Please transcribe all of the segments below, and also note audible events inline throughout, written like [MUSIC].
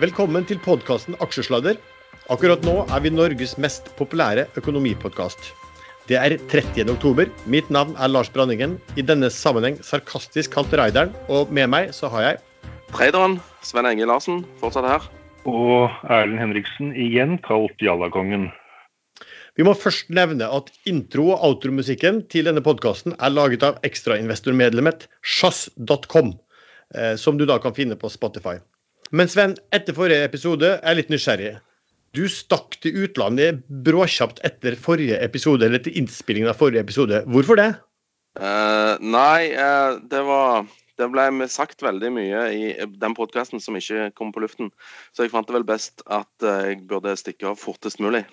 Velkommen til podkasten Aksjesladder. Akkurat nå er vi Norges mest populære økonomipodkast. Det er 30. oktober. Mitt navn er Lars Branningen. I denne sammenheng sarkastisk kalt Raideren. Og med meg så har jeg Traderen Sven Enge Larsen, fortsatt her. Og Erlend Henriksen, igjen kalt Jallakongen. Vi må først nevne at intro- og outromusikken til denne podkasten er laget av ekstrainvestormedlemmet sjazz.com, eh, som du da kan finne på Spotify. Men Sven, etter forrige episode jeg er jeg litt nysgjerrig. Du stakk til utlandet bråkjapt etter forrige episode, eller etter innspillingen av forrige episode. Hvorfor det? Uh, nei, uh, det var Det ble sagt veldig mye i den podkasten som ikke kom på luften. Så jeg fant det vel best at uh, jeg burde stikke av fortest mulig.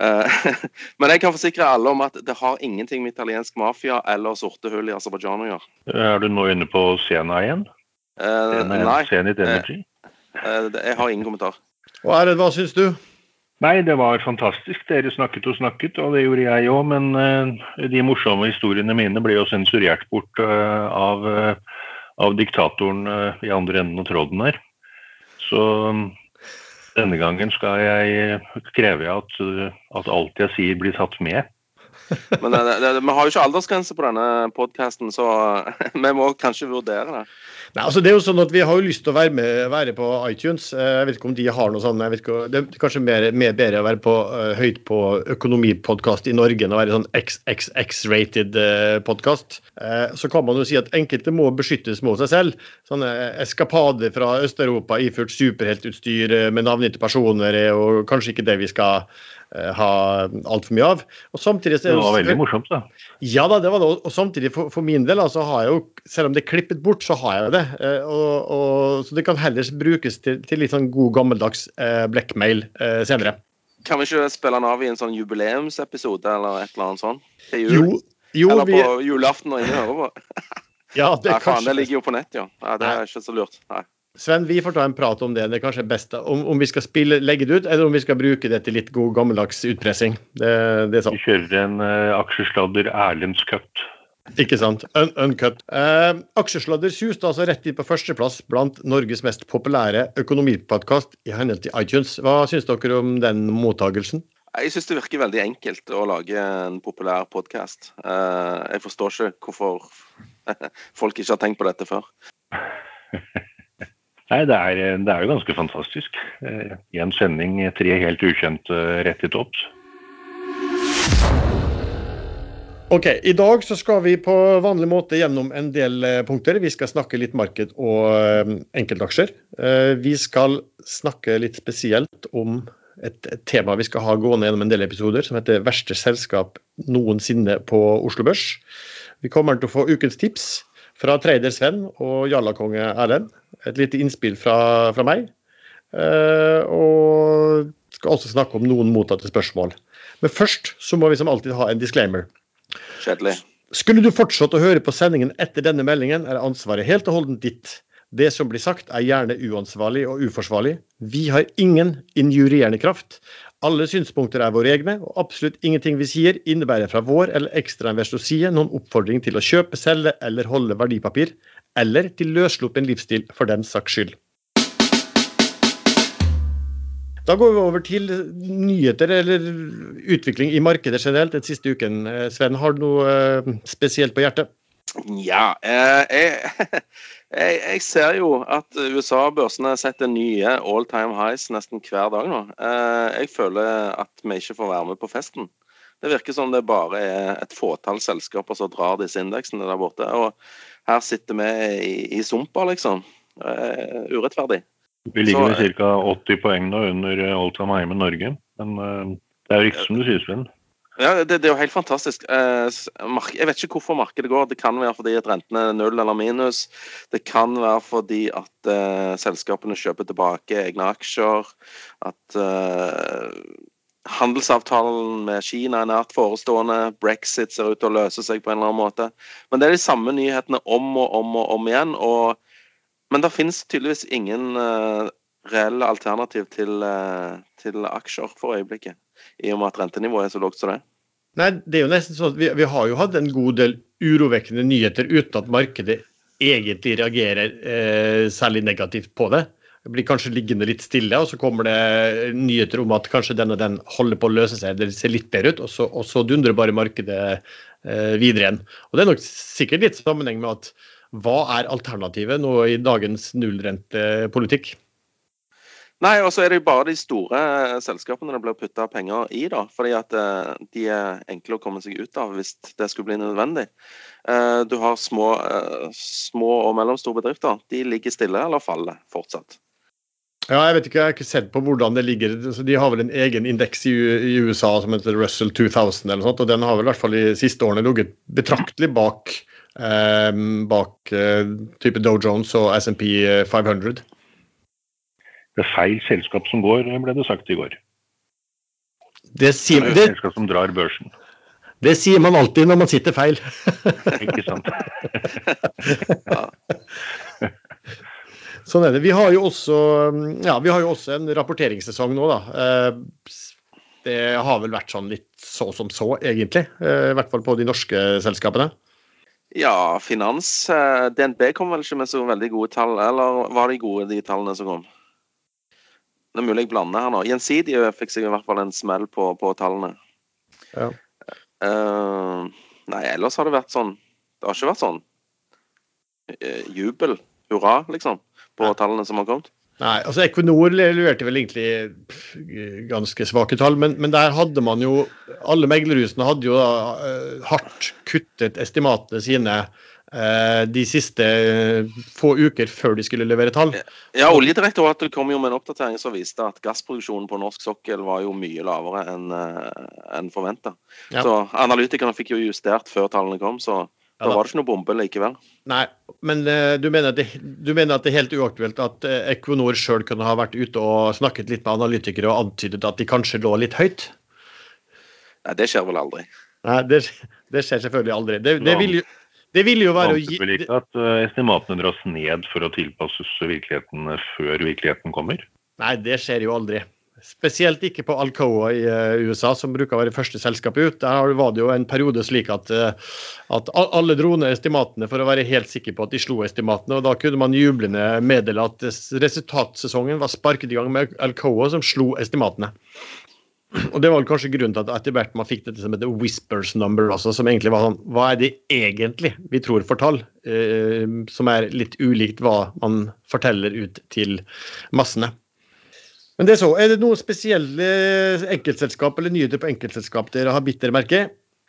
Eh, [LAUGHS] men jeg kan forsikre alle om at det har ingenting med italiensk mafia eller sorte hull i Aserbajdsjan å gjøre. Er du nå inne på Sena igjen? Eh, Sena, nei, Zenit Energy? Uh, jeg har ingen kommentar. Og Erlend, hva syns du? Nei, det var fantastisk. Dere snakket og snakket, og det gjorde jeg òg. Men eh, de morsomme historiene mine ble jo sensurert bort eh, av, eh, av diktatoren eh, i andre enden av tråden her. Så mm, denne gangen skal jeg kreve at, eh, at alt jeg sier, blir tatt med. Men det, det, vi har jo ikke aldersgrense på denne podkasten, så [LAUGHS] vi må kanskje vurdere det. Nei, altså det er jo sånn at Vi har jo lyst til å være, med, være på iTunes. Eh, Jeg vet ikke om de har noe sånn, Det er kanskje mer, mer bedre å være på, eh, høyt på økonomipodkast i Norge enn å være sånn XXX-rated podkast. Så kan man jo si at enkelte må beskyttes mot seg selv. Sånne eskapader fra Øst-Europa iført superheltutstyr eh, med navngitte personer er jo kanskje ikke det vi skal eh, ha altfor mye av. Og samtidig Det var veldig morsomt, da. ja da, det var det. Og samtidig for, for min del, altså, har jeg jo, selv om det er klippet bort, så har jeg det. Eh, og, og, så det kan heller brukes til, til litt sånn god gammeldags eh, blackmail eh, senere. Kan vi ikke spille den av i en sånn jubileumsepisode eller et eller annet sånt? Til jul? Jo, jo eller vi, på julaften når ingen hører på? ja, det Nei, er faen, det ligger jo på nett, ja. Nei, det er ikke så lurt. Nei. Sven, vi får ta en prat om det. Det er kanskje best om, om vi skal spille, legge det ut, eller om vi skal bruke det til litt god gammeldags utpressing. Det, det er sant. Vi kjører en uh, aksjesladder Erlends Cup. Ikke sant? Un uncut. Uh, aksjesladder suste altså rett inn på førsteplass blant Norges mest populære økonomipodkast i henhold til iTunes. Hva syns dere om den mottagelsen? Jeg syns det virker veldig enkelt å lage en populær podkast. jeg forstår ikke hvorfor [LAUGHS] folk ikke har tenkt på dette før. [LAUGHS] Nei, det er, det er jo ganske fantastisk. Eh, I en sending tre helt ukjente eh, rett i topps. Ok, I dag så skal vi på vanlig måte gjennom en del eh, punkter. Vi skal snakke litt marked og eh, enkeltaksjer. Eh, vi skal snakke litt spesielt om et tema vi skal ha gående gjennom en del episoder, som heter 'Verste selskap noensinne på Oslo Børs'. Vi kommer til å få ukens tips fra trader Sven og Jallakonge Erlend. Et lite innspill fra, fra meg. Eh, og skal også snakke om noen mottatte spørsmål. Men først så må vi som alltid ha en disclaimer. Kjedelig. Skulle du fortsatt å høre på sendingen etter denne meldingen, er ansvaret helt og holdent ditt. Det som blir sagt er gjerne uansvarlig og uforsvarlig. Vi har ingen injurierende kraft. Alle synspunkter er våre egne, og absolutt ingenting vi sier innebærer fra vår eller ekstrainvestors side noen oppfordring til å kjøpe, selge eller holde verdipapir, eller til løssluppen livsstil for den saks skyld. Da går vi over til nyheter eller utvikling i markedet generelt den siste uken. Eh, Sven, har du noe eh, spesielt på hjertet? Ja, eh, jeg, [LAUGHS] jeg, jeg ser jo at USA-børsene setter nye all time highs nesten hver dag nå. Eh, jeg føler at vi ikke får være med på festen. Det virker som det bare er et fåtall selskaper som drar disse indeksene der borte. Og her sitter vi i, i sumpa, liksom. Eh, urettferdig. Vi ligger Så- ca. 80 poeng nå under eh, all time high med Norge. Men eh, det er jo riktig som du sier, Sven. Ja, det, det er jo helt fantastisk. Eh, jeg vet ikke hvorfor markedet går. Det kan være fordi at rentene er null eller minus. Det kan være fordi at uh, selskapene kjøper tilbake egne aksjer. At uh, handelsavtalen med Kina er nært forestående. Brexit ser ut til å løse seg på en eller annen måte. Men det er de samme nyhetene om og om og om igjen. Og, men det finnes tydeligvis ingen uh, reelle alternativ til, til aksjer for øyeblikket i og med at rentenivået er så lavt som det. Nei, det er jo nesten sånn at vi, vi har jo hatt en god del urovekkende nyheter uten at markedet egentlig reagerer eh, særlig negativt på det. blir kanskje liggende litt stille, og så kommer det nyheter om at kanskje den og den holder på å løse seg, det ser litt bedre ut, og så, og så dundrer bare markedet eh, videre igjen. Og Det er nok sikkert litt sammenheng med at hva er alternativet nå i dagens nullrentepolitikk? Nei, og så er det jo bare de store eh, selskapene det blir putta penger i, da. Fordi at eh, de er enkle å komme seg ut av hvis det skulle bli nødvendig. Eh, du har små, små og mellomstore bedrifter. De ligger stille eller faller fortsatt. Ja, jeg vet ikke, jeg har ikke sett på hvordan det ligger. De har vel en egen indeks i, USA som heter Russell 2000, eller noe sånt, og den har vel i hvert fall de siste årene ligget betraktelig bak, eh, bak eh, type Dow Jones og SMP 500. Det er feil selskap som går, ble det sagt i går. Det sier, det er selskap som drar børsen. Det sier man alltid når man sitter feil. [LAUGHS] Ikke sant. [LAUGHS] [LAUGHS] sånn er det. Vi har, jo også, ja, vi har jo også en rapporteringssesong nå, da. Eh, det har vel vært sånn litt så som så, egentlig. Eh, I hvert fall på de norske selskapene. Ja, finans. Eh, DNB kom vel ikke med så veldig gode tall, eller var de gode, de tallene som kom? Det er mulig jeg blander her nå. Gjensidige fikk seg i hvert fall en smell på, på tallene. Ja. Uh, nei, ellers har det vært sånn Det har ikke vært sånn uh, jubel, hurra, liksom, på ja. tallene som har kommet. Nei, altså Equinor leverte vel egentlig ganske svake tall, men, men der hadde man jo Alle meglerhusene hadde jo da, uh, hardt kuttet estimatene sine de siste eh, få uker før de skulle levere tall. Ja, Oljedirektoratet kom jo med en oppdatering som viste at gassproduksjonen på norsk sokkel var jo mye lavere enn eh, en forventa. Ja. Så analytikerne fikk jo justert før tallene kom, så ja, da var det ikke noe bombe likevel. Nei, men du mener, det, du, mener at det, er helt uaktuelt at Equinor sjøl kunne ha vært ute og snakket litt med analytikere og antydet at de kanskje lå litt høyt? Nei, det skjer vel aldri. Nei, det, det skjer selvfølgelig aldri. Det, det vil jo det vil jo være å gi vel ikke at uh, estimatene dras ned for å tilpasses virkeligheten før virkeligheten kommer? Nei, det skjer jo aldri. Spesielt ikke på Alcoa i uh, USA, som bruker å være første selskap ut. Der var det jo en periode slik at, uh, at alle dro ned estimatene for å være helt sikre på at de slo estimatene. og Da kunne man jublende meddele at resultatsesongen var sparket i gang med Alcoa, som slo estimatene. [CLEARS THROAT] Og det var kanskje grunnen til at etter hvert man fikk dette som heter whispers number også, som egentlig var sånn Hva er det egentlig vi tror for tall? Eh, som er litt ulikt hva man forteller ut til massene. Men det er så. Er det noen spesielle enkeltselskap eller nyheter på enkeltselskap dere har bitt dere merke?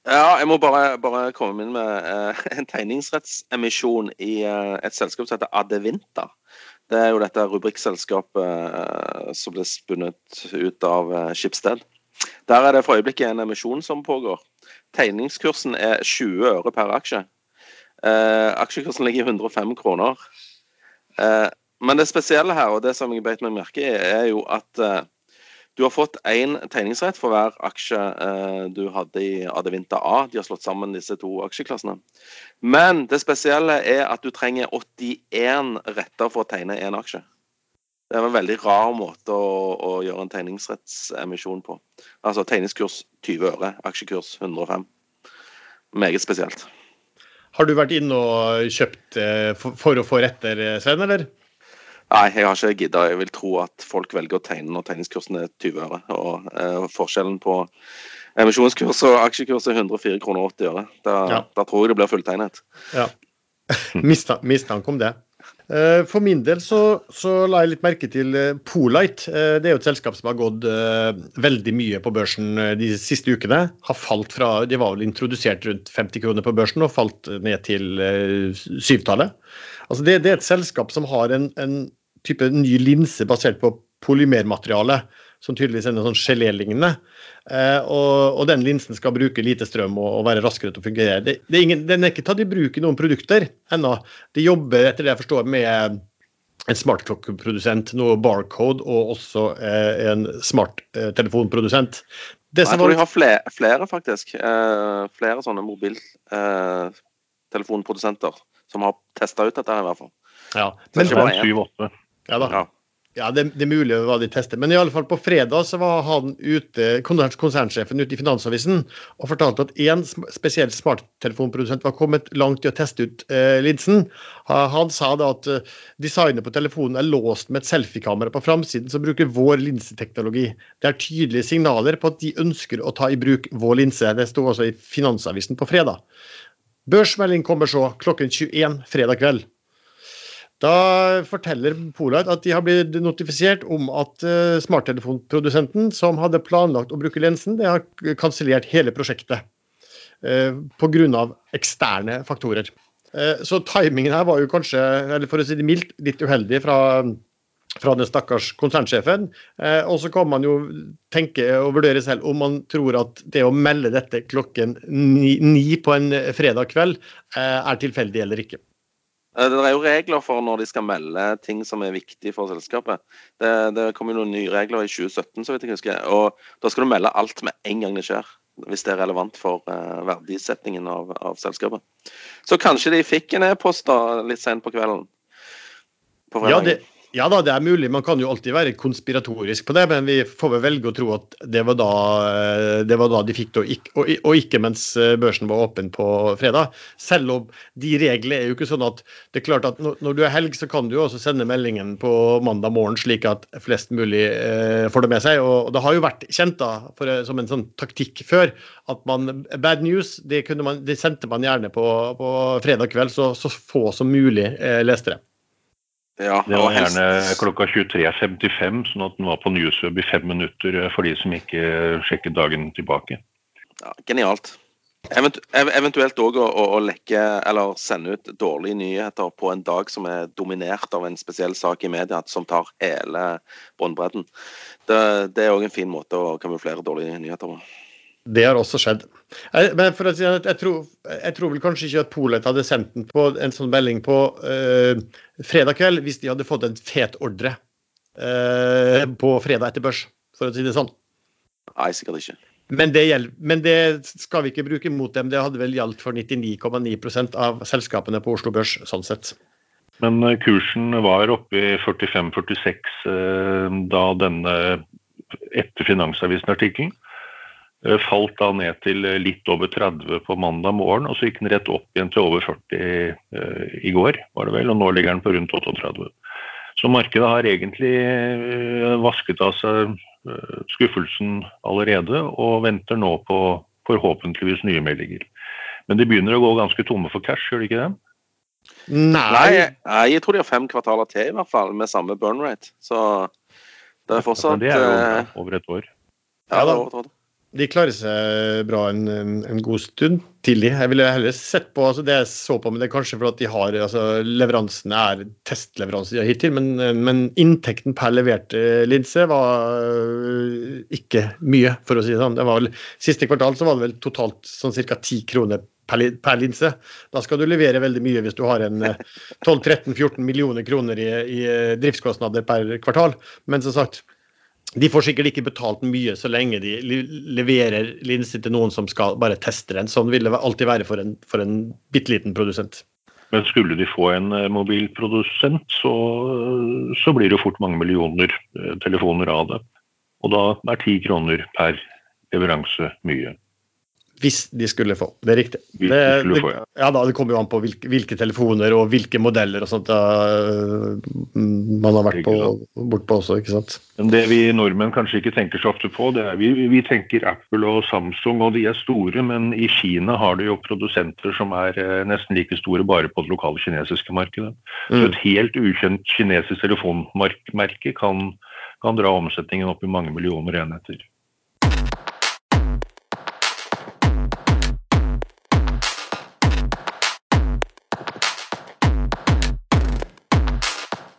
Ja, jeg må bare, bare komme inn med eh, [LAUGHS] en tegningsrettsemisjon i eh, et selskap som heter Adevinta. Det er jo dette rubrikkselskapet uh, som ble spunnet ut av Skipsted. Der er det for øyeblikket en emisjon som pågår. Tegningskursen er 20 øre per aksje. Eh, aksjekursen ligger i 105 kroner. men det spesielle her, og det som jeg beit meg merke i, er jo at du har fått én tegningsrett for hver aksje eh, du hadde i Adevinta A. De har slått sammen disse to aksjeklassene. Men det spesielle er at du trenger 81 retter for å tegne én aksje. Det er en veldig rar måte å, å gjøre en tegningsrettsemisjon på. Altså tegningskurs 20 øre, aksjekurs 105. Meget spesielt. Har du vært inne og kjøpt eh, for, for å få retter, Svein, eller? Nei, jeg har ikke gidda. Jeg vil tro at folk velger å tegne når tegningskursen er 20 øre. Og eh, forskjellen på emisjonskurs og aksjekurs er 104 kroner 80 øre. Da, ja. da, tror jeg det blir fulltegnet. Ja. [LAUGHS] Mistanke om det. Eh, for min del så, så, la jeg litt merke til eh, Polite. Det er jo et selskap som har gått veldig mye på børsen de siste ukene. Har falt fra, De var vel introdusert rundt 50 kroner på børsen og falt ned til syvtallet. Altså det, det, er et selskap som har en, en type ny linse basert på polymermateriale, som tydeligvis er noe sånn gelélignende. Eh, og, og, den linsen skal bruke lite strøm og, og være raskere til å fungere. Det, det er ingen, den er ikke tatt i bruk i noen produkter ennå. De jobber etter det jeg forstår med en smartklokkeprodusent, noe barcode og også eh, en smarttelefonprodusent. Eh, jeg tror de har flere, flere faktisk. Eh, flere sånne mobiltelefonprodusenter eh, som har testa ut dette her, i hvert fall. Ja, men, det er ikke bare 7-8. Ja da. Ja. Ja, det, det, er mulig hva de tester. Men i alle fall på fredag så var han ute, konsernsjefen ute i Finansavisen og fortalte at én spesiell smarttelefonprodusent var kommet langt i å teste ut eh, linsen. Han sa da at uh, designet på telefonen er låst med et selfiekamera på framsiden som bruker vår linseteknologi. Det er tydelige signaler på at de ønsker å ta i bruk vår linse. Det sto også i Finansavisen på fredag. Børsmelding kommer så klokken 21 fredag kveld. Da forteller Polite at de har blitt notifisert om at uh, smarttelefonprodusenten som hadde planlagt å bruke lensen, det har kansellert hele prosjektet. Uh, Pga. eksterne faktorer. Uh, så timingen her var jo kanskje, eller for å si det mildt, litt uheldig fra, fra den stakkars konsernsjefen. Og så kan man jo tenke og vurdere selv om man tror at det å melde dette klokken ni, ni på en fredag kveld er tilfeldig eller ikke. Eh, det er jo regler for når de skal melde ting som er viktig for selskapet. Det, det kommer jo noen nye regler i 2017, så vidt jeg husker. Og da skal du melde alt med en gang det skjer. Hvis det er relevant for uh, verdisettingen av, av, selskapet. Så kanskje de fikk en e-post litt sent på kvelden? På ja, det, ja da, det er mulig. Man kan jo alltid være konspiratorisk på det, men vi får vel velge å tro at det var da, eh, det var da de fikk det, og, ikke mens eh, børsen var åpen på fredag. Selv om de reglene er jo ikke sånn at det er klart at når du er helg, så kan du jo også sende meldingen på mandag morgen, slik at flest mulig eh, får det med seg. Og det har jo vært kjent da, for, som en sånn taktikk før at man, bad news det, man, det sendte man gjerne på, på fredag kveld, så, så få som mulig leste det. Ja, det var gjerne klokka 23.55, sånn at den var på Newsweb i fem minutter eh, for de som ikke sjekket dagen tilbake. Ja, genialt. eventuelt òg å, å, lekke eller sende ut dårlige nyheter på en dag som er dominert av en spesiell sak i media som tar hele båndbredden. Det, det er òg en fin måte å kamuflere dårlige nyheter på. Det har også skjedd. Jeg, men for å si jeg, tror, jeg tror vel kanskje ikke at Polet hadde sendt den på en sånn melding på uh, fredag kveld hvis de hadde fått en fet ordre uh, på fredag etter børs, for å si det sånn. Nei, sikkert ikke. Men det, gjelder, men det, skal vi ikke bruke mot dem. Det hadde vel gjaldt for 99,9% av selskapene på Oslo Børs, sånn sett. Men eh, kursen var oppe i 45-46 da denne etter Finansavisen-artikkelen. Eh, falt da ned til eh, litt over 30 på mandag morgen, og så gikk den rett opp igjen til over 40 uh, i går, var det vel, og nå ligger den på rundt 38. Så markedet har egentlig uh, vasket av seg uh, skuffelsen allerede, og venter nå på forhåpentligvis nye meldinger. Men de begynner å gå ganske tomme for cash, gjør de ikke det? Nei, Nei jeg tror de har fem kvartaler til, i hvert fall, med samme burn rate. Så det er fortsatt Det er jo over et år. Ja, det er over et år de klarer seg bra en, en, god stund til de. Jeg ville heller sett på altså det jeg så på, men det er kanskje fordi de har altså leveransene er testleveranser hittil, men, men, inntekten per leverte linse var øh, ikke mye, for å si det sånn. Det vel, siste kvartal så var det vel totalt sånn ca. 10 kroner per, per, linse. Da skal du levere veldig mye hvis du har en 12-13-14 øh, millioner kroner i, i driftskostnader per kvartal. Men som sagt, de får sikkert ikke betalt mye så lenge de leverer linser til noen som skal bare teste den. Sånn vil det alltid være for en, for en bitte liten produsent. Men skulle de få en eh, mobilprodusent, så, så blir det fort mange millioner eh, telefoner av det. Og da er ti kroner per leveranse mye. Hvis de skulle få. Det er riktig. Det, det, få, ja. ja. da, det kommer jo an på hvilke, hvilke, telefoner og hvilke modeller og sånt da, mm, man har vært på, bort på også. ikke sant? Men Det vi nordmenn kanskje ikke tenker så ofte på, det er vi, vi tenker Apple og Samsung, og de er store, men i Kina har de jo produsenter som er eh, nesten like store bare på det lokale kinesiske markedet. Mm. Så et helt ukjent kinesisk telefonmerke kan, kan dra omsetningen opp i mange millioner enheter.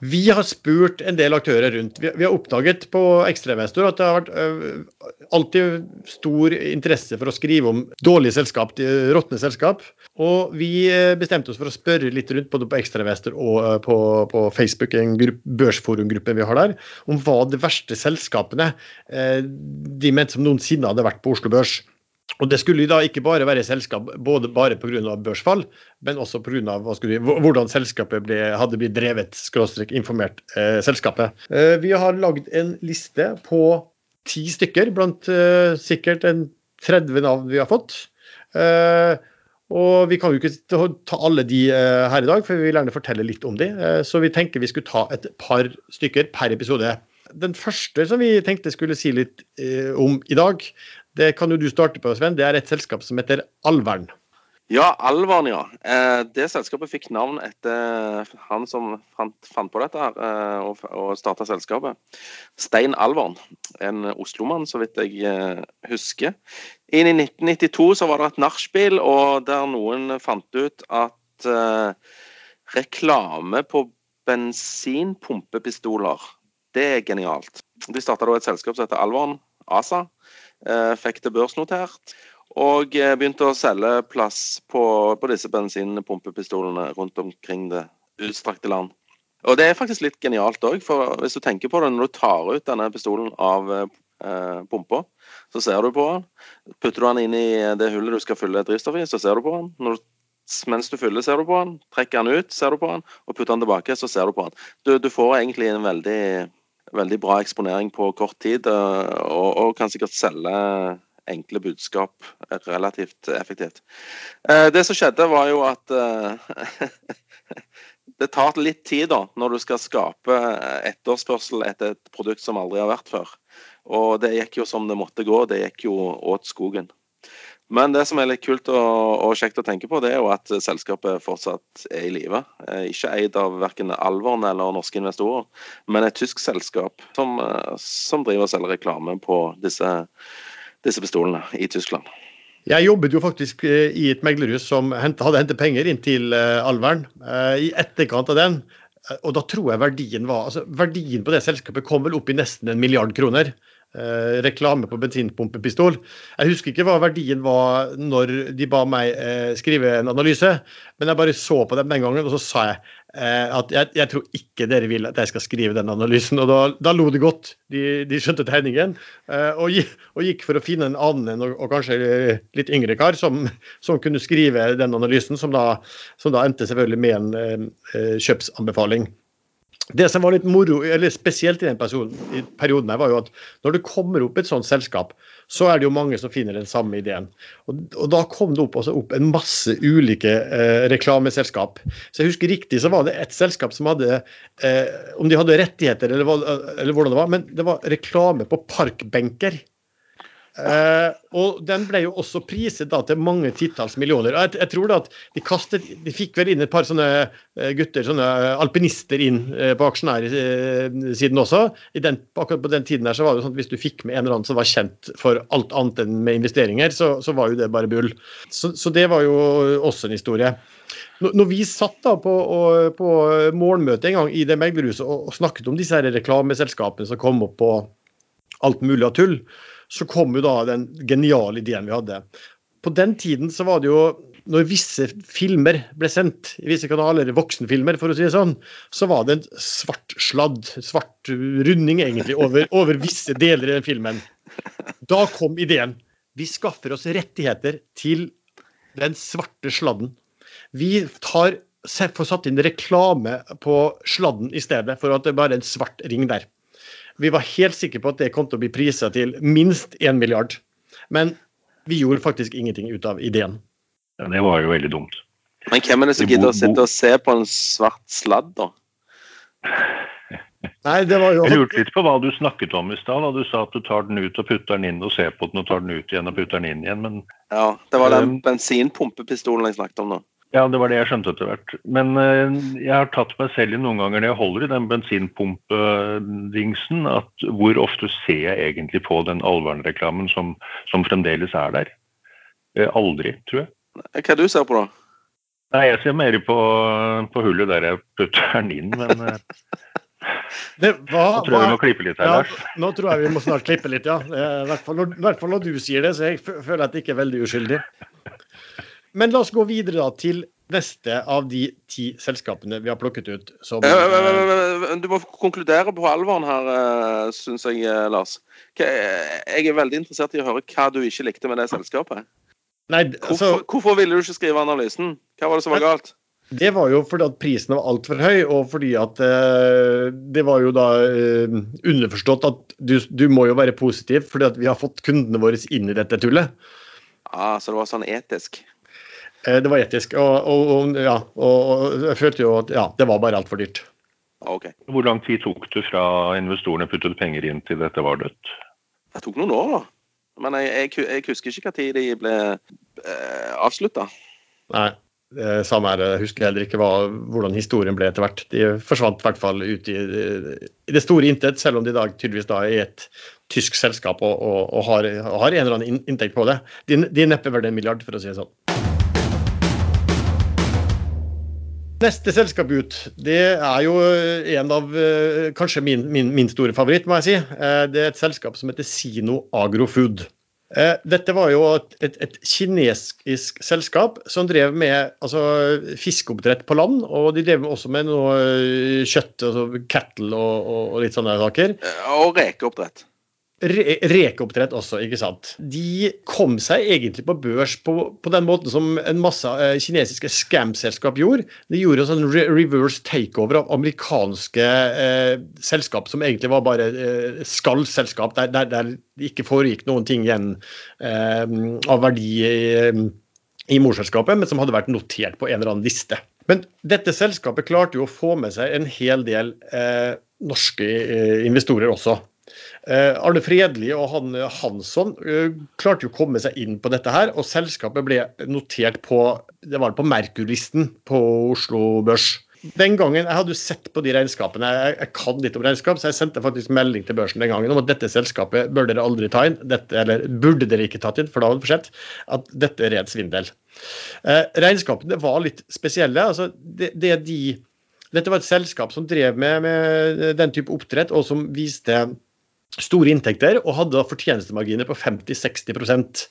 Vi har spurt en del aktører rundt. Vi, vi har oppdaget på Ekstrainvestor at det har vært ø, alltid stor interesse for å skrive om dårlige selskap, råtne selskap. Og vi bestemte oss for å spørre litt rundt både på Ekstrainvestor og uh, på, på, Facebook, en børsforumgruppe vi har der, om hva de verste selskapene de mente som noensinne hadde vært på Oslo Børs. Og Det skulle da ikke bare være selskap både bare pga. børsfall, men også pga. hvordan selskapet ble, hadde blitt drevet, skråstrek informert eh, selskapet. Eh, vi har lagd en liste på ti stykker, blant eh, sikkert en 30 navn vi har fått. Eh, og Vi kan jo ikke ta alle de eh, her i dag, for vi vil gjerne fortelle litt om de. Eh, så vi tenker vi skulle ta et par stykker per episode. Den første som vi tenkte skulle si litt om i dag, det kan jo du starte på, Sven. Det er et selskap som heter Alvern. Ja, Alvern, ja. Eh, det selskapet fikk navn etter han som fant, på dette her, eh, og, starta selskapet. Stein Alvern. En oslomann, så vidt jeg eh, husker. Inn i 1992 så var det et nachspiel, og der noen fant ut at reklame på bensinpumpepistoler, det er genialt. De starta da et selskap som heter Alvern ASA. Eh, fikk det børsnotert. Og eh, begynte å selge plass på, på disse bensinpumpepistolene rundt omkring det utstrakte land. Og det er faktisk litt genialt òg, for hvis du tenker på det når du tar ut denne pistolen av eh, pumpa, så ser du på den. Putter du den inn i det hullet du skal fylle drivstoff i, så ser du på den. Du, mens du fyller, ser du på den. Trekker den ut, ser du på den. Og putter den tilbake, så ser du på den. Du, du får egentlig en veldig veldig bra eksponering på kort tid, eh, og, og kan sikkert selge enkle budskap relativt effektivt. Eh, det som skjedde, var jo at eh, [LAUGHS] det tar litt tid da, når du skal skape etterspørsel etter et produkt som aldri har vært før. Og det gikk jo som det måtte gå, det gikk jo åt skogen. Men det som er litt kult og, og, kjekt å tenke på, det er jo at selskapet fortsatt er i live. Eh, ikke eid av verken Alvern eller norske investorer, men et tysk selskap som, eh, som driver og selger reklame på disse, disse pistolene i Tyskland. Jeg jobbet jo faktisk eh, i et meglerhus som hadde hentet penger inn til Alvern. I etterkant av den, og da tror jeg verdien var altså Verdien på det selskapet kom vel opp i nesten en milliard kroner eh, reklame på bensinpumpepistol. Jeg husker ikke hva verdien var når de ba meg eh, skrive en analyse, men jeg bare så på dem den gangen, og så sa jeg eh, at jeg, jeg, tror ikke dere vil at jeg skal skrive den analysen. Og da, da lo de godt. De, de skjønte tegningen. Eh, og, og, gikk for å finne en annen og, og kanskje litt yngre kar som, som, kunne skrive den analysen, som da, som da endte selvfølgelig med en eh, kjøpsanbefaling. Det som var litt moro, eller spesielt i den perioden, her, var jo at når det kommer opp et sånt selskap, så er det jo mange som finner den samme ideen. Og, og da kom det opp, opp en masse ulike eh, reklameselskap. Så jeg husker riktig så var det et selskap som hadde eh, Om de hadde rettigheter eller, eller, hvordan det var, men det var reklame på parkbenker. Uh, og den ble jo også priset da til mange titalls millioner. Jeg, jeg, tror da at de kastet De fikk vel inn et par sånne uh, gutter, sånne alpinister, inn uh, på aksjonærsiden også. I den, akkurat på den tiden her så var det sånn at hvis du fikk med en eller annen som var kjent for alt annet enn med investeringer, så, så var jo det bare bull. Så, så, det var jo også en historie. Når vi satt da på, på morgenmøte en gang i det meglerhuset og, og snakket om disse her reklameselskapene som kom opp på alt mulig av tull, så kom jo da den geniale ideen vi hadde. På den tiden så var det jo når visse filmer ble sendt i visse kanaler, voksenfilmer for å si det sånn, så var det en svart sladd, svart runding egentlig, over, [LAUGHS] over visse deler den filmen. Da kom ideen. Vi skaffer oss rettigheter til den svarte sladden. Vi tar, får satt inn reklame på sladden i stedet, for at det bare er en svart ring der. Vi var helt sikre på at det kom til å bli prisa til minst 1 milliard. Men vi gjorde faktisk ingenting ut av ideen. Ja, Det var jo veldig dumt. Men hvem er det som gidder å sitte og se på en svart sladd, da? Nei, det var jo... Jeg lurte litt på hva du snakket om i stad. Du sa at du tar den ut og putter den inn og ser på den og tar den ut igjen og putter den inn igjen, men Ja, det var den bensinpumpepistolen jeg snakket om nå. Ja, det var det jeg skjønte etter hvert. Men uh, jeg har tatt meg selv i noen ganger når jeg holder i den bensinpumpedingsen, at hvor ofte ser jeg egentlig på den Alvern-reklamen som, som, fremdeles er der? Uh, aldri, tror jeg. Hva du ser på, da? Nei, Jeg ser mer på, på hullet der jeg putter den inn, men uh, det, hva, nå tror jeg vi må klippe litt her, ja, Lars. Nå tror jeg vi må snart klippe litt, ja. I hvert fall når, i hvert fall når du sier det, så jeg føler at det ikke er veldig uskyldig. Men la oss gå videre da til neste av de ti selskapene vi har plukket ut som Eh, eh, eh, eh, Du må konkludere på alvoren her, syns jeg, eh, Lars. Jeg er veldig interessert i å høre hva du ikke likte med det selskapet. Nei, altså, Hvorfor, hvorfor ville du ikke skrive analysen? Hva var det som var galt? det var jo fordi at prisen var altfor høy, og fordi at eh, det var jo da eh, underforstått at du, du må jo være positiv, fordi at vi har fått kundene våre inn i dette tullet. Ah, så det var sånn etisk. Eh, det var etisk, og, og, og, ja, og, og jeg følte jo at ja, det var bare altfor dyrt. Okay. Hvor lang tid tok det fra investorene puttet penger inn til dette var dødt? Det tok noen år, da. Men jeg, jeg, jeg husker ikke når de ble eh, avslutta. Nei, det samme her. Jeg husker heller ikke hva, hvordan historien ble etter hvert. De forsvant i hvert fall ut i, i det store intet, selv om de i dag tydeligvis da er et tysk selskap og, og, og har, har en eller annen inntekt på det. De, de nepper vel en milliard, for å si det sånn. Neste selskap ut, det er jo en av eh, kanskje min, min, min store favoritt, må jeg si. Eh, Det er et selskap som heter Sino Agrofood. Eh, Dette var jo et, et, et kinesisk selskap som drev med altså, fiskeoppdrett på land. Og de drev også med noe eh, kjøtt, altså cattle og, og, og litt sånne saker. Eh, Og rekeoppdrett. Re rekeoppdrett også, ikke sant. De kom seg egentlig på børs på, på den måten som en masse eh, kinesiske scam-selskap gjorde. De gjorde en sånn re reverse takeover av amerikanske eh, selskap som egentlig var bare eh, skallselskap, der, der, der det ikke foregikk noen ting igjen eh, av verdi i, i morselskapet, men som hadde vært notert på en eller annen liste. Men dette selskapet klarte jo å få med seg en hel del eh, norske eh, investorer også. Eh, Arne Fredli og han eh, Hansson eh, klarte jo å komme seg inn på dette her, og selskapet ble notert på det var på Merkur-listen på Oslo Børs. Den gangen, Jeg hadde jo sett på de regnskapene, jeg, jeg kan litt om regnskap, så jeg sendte faktisk melding til børsen den gangen om at dette selskapet bør dere aldri ta inn, dette, eller burde dere ikke tatt inn, for da var det for at dette er ren svindel. Eh, regnskapene var litt spesielle. altså det, det de, Dette var et selskap som drev med, med den type oppdrett, og som viste store inntekter og hadde da fortjenestemarginer på 50-60%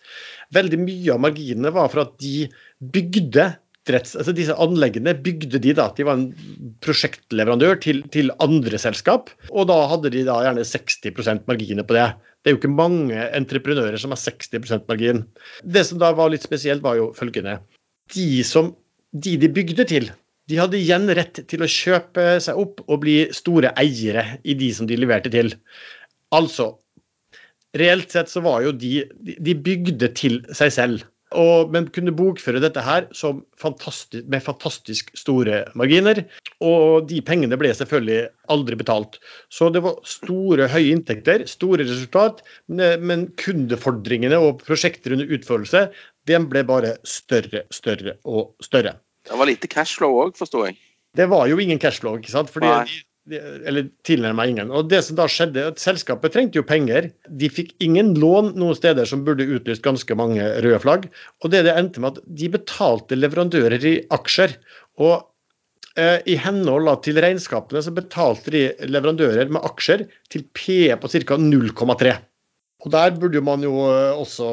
Veldig mye av marginene var for at de bygde altså disse anleggene bygde de da, de var en prosjektleverandør til, til andre selskap, og da hadde de da gjerne 60% marginer på det. Det er jo ikke mange entreprenører som har 60% margin. Det som da var litt spesielt, var jo følgende. De som de, de bygde til, de hadde igjen rett til å kjøpe seg opp og bli store eiere i de som de leverte til. Altså, reelt sett så var jo de De bygde til seg selv. Og, men kunne bokføre dette her som fantastisk, med fantastisk store marginer. Og de pengene ble selvfølgelig aldri betalt. Så det var store, høye inntekter, store resultat, men, men kundefordringene og prosjekter under utførelse, den ble bare større, større og større. Det var lite cashflow òg, forstår jeg. Det var jo ingen cashflow, ikke sant? Fordi Nei. Eller tilnærmet ingen. Og det som da skjedde, at Selskapet trengte jo penger. De fikk ingen lån noen steder som burde utlyst ganske mange røde flagg. Og det det endte med at de betalte leverandører i aksjer. Og eh, i henhold til regnskapene så betalte de leverandører med aksjer til PE på ca. 0,3. Og der burde man jo eh, også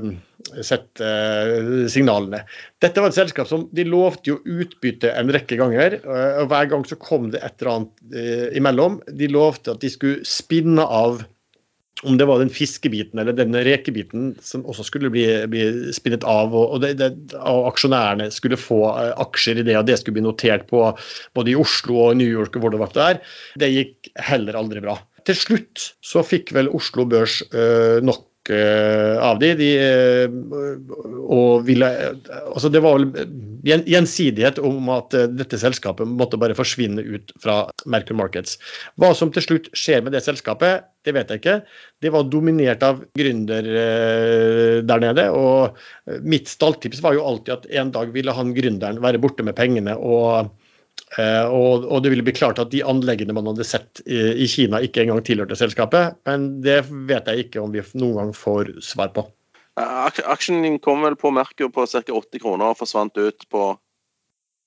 sette sett eh, signalene. Dette var et selskap som de lovte jo utbytte en rekke ganger, eh, og hver gang så kom det et eller annet eh, imellom. De lovte at de skulle spinne av om det var den fiskebiten eller den rekebiten som også skulle bli, bli spinnet av, og, det, det, og aksjonærene skulle få eh, aksjer i det, og det skulle bli notert på både i Oslo og New York og hvor det var der. Det gikk heller aldri bra. Til slutt så fikk vel Oslo Børs øh, nok øh, av de, de øh, og ville altså Det var vel gjensidighet om at dette selskapet måtte bare forsvinne ut fra Mercury Markets. Hva som til slutt skjer med det selskapet, det vet jeg ikke. Det var dominert av gründer der nede. og Mitt stalltips var jo alltid at en dag ville han gründeren være borte med pengene. og Eh, og, og det ville bli klart at de anleggene man hadde sett i, i Kina, ikke engang tilhørte selskapet. Men det vet jeg ikke om vi noen gang får svar på. Eh, Aksjen kom vel på Merkur på ca. 80 kroner og forsvant ut på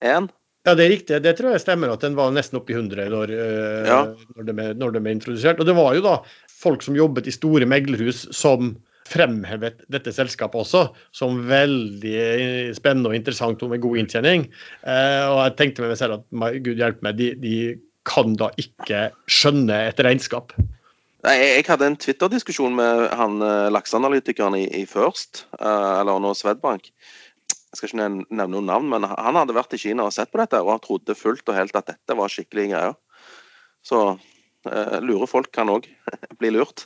1. Ja, det er riktig. Det tror jeg stemmer at den var nesten oppe i 100 når, eh, Ja. når, de, når de ble introdusert. Og det var jo da folk som jobbet i store meglerhus som fremhevet dette selskapet også som veldig spennende og interessant og med god inntjening. Eh, og jeg tenkte med meg selv at gud hjelpe meg, de, de kan da ikke skjønne et regnskap. Nei, Jeg hadde en Twitter-diskusjon med han eh, lakseanalytikeren i, i First, uh, eller nå Swedbank. Jeg skal ikke nevne noen navn, men han hadde vært i Kina og sett på dette, og trodde fullt og helt at dette var skikkelige greier. Så uh, lure folk kan òg [LAUGHS] bli lurt.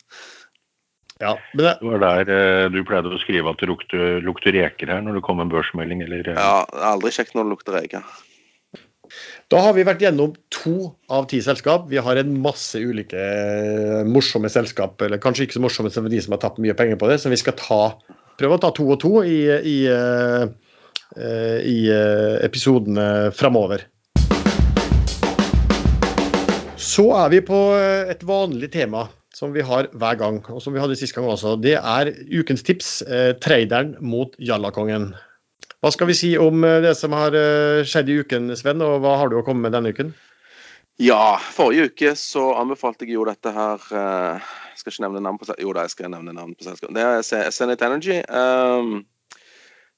Ja, men det... det var der uh, du pleide å skrive at det lukter, lukter reker her når det kom en børsmelding, eller? Ja, aldri kjekt når det lukter reker. Da har vi vært gjennom to av ti selskap. Vi har en masse ulike eh, morsomme selskap, eller kanskje ikke så morsomme som de som har tatt mye penger på det, som vi skal ta, prøve å ta to og to i, i, eh, i eh, episodene framover. Så er vi på et vanlig tema som vi har hver gang, og som vi hadde sist gang også. Det er ukens tips. traderen mot Jallakongen. Hva skal vi si om eh, det som har eh, skjedd i uken, Sven, og hva har du å komme med denne uken? Ja, forrige uke så anbefalte jeg jo dette her jeg Skal ikke nevne navn på Jo da, jeg skal nevne navn på selskapet. Det er Senate Energy. Um,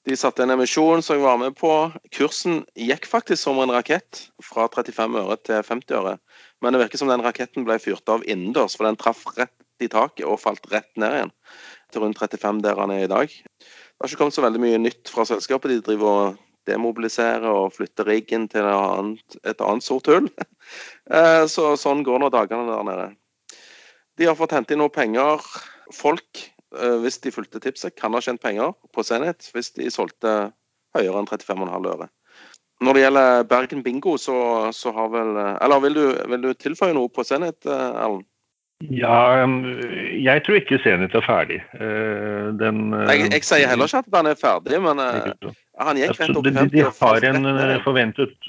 de satte en emisjon som jeg var med på. Kursen gikk faktisk som en rakett fra 35 øre til 50 øre. Men det virker som den raketten ble fyrt av innendørs, for den traff rett i taket og falt rett ned igjen. Til rundt 35 der han er i dag. Det har ikke kommet så veldig mye nytt fra selskapet. De driver og demobiliserer og flytter riggen til et annet, et annet sort hull. [LAUGHS] Eh, så sånn går nå dagene der nede. De har fått hente inn noe penger. Folk, eh, hvis de fulgte tipset, kan ha tjent penger på Senhet hvis de solgte høyere enn 35,5 øre. Når det gjelder Bergen Bingo, så, så har vel Eller vil du, vil du tilføye noe på Senhet, eh, Erlend? Ja, um, jeg tror ikke Zenit er ferdig. Eh, den, jeg, jeg, sier heller ikke at den er ferdig, men han gikk rett opp i 50. De, har en eh, forventet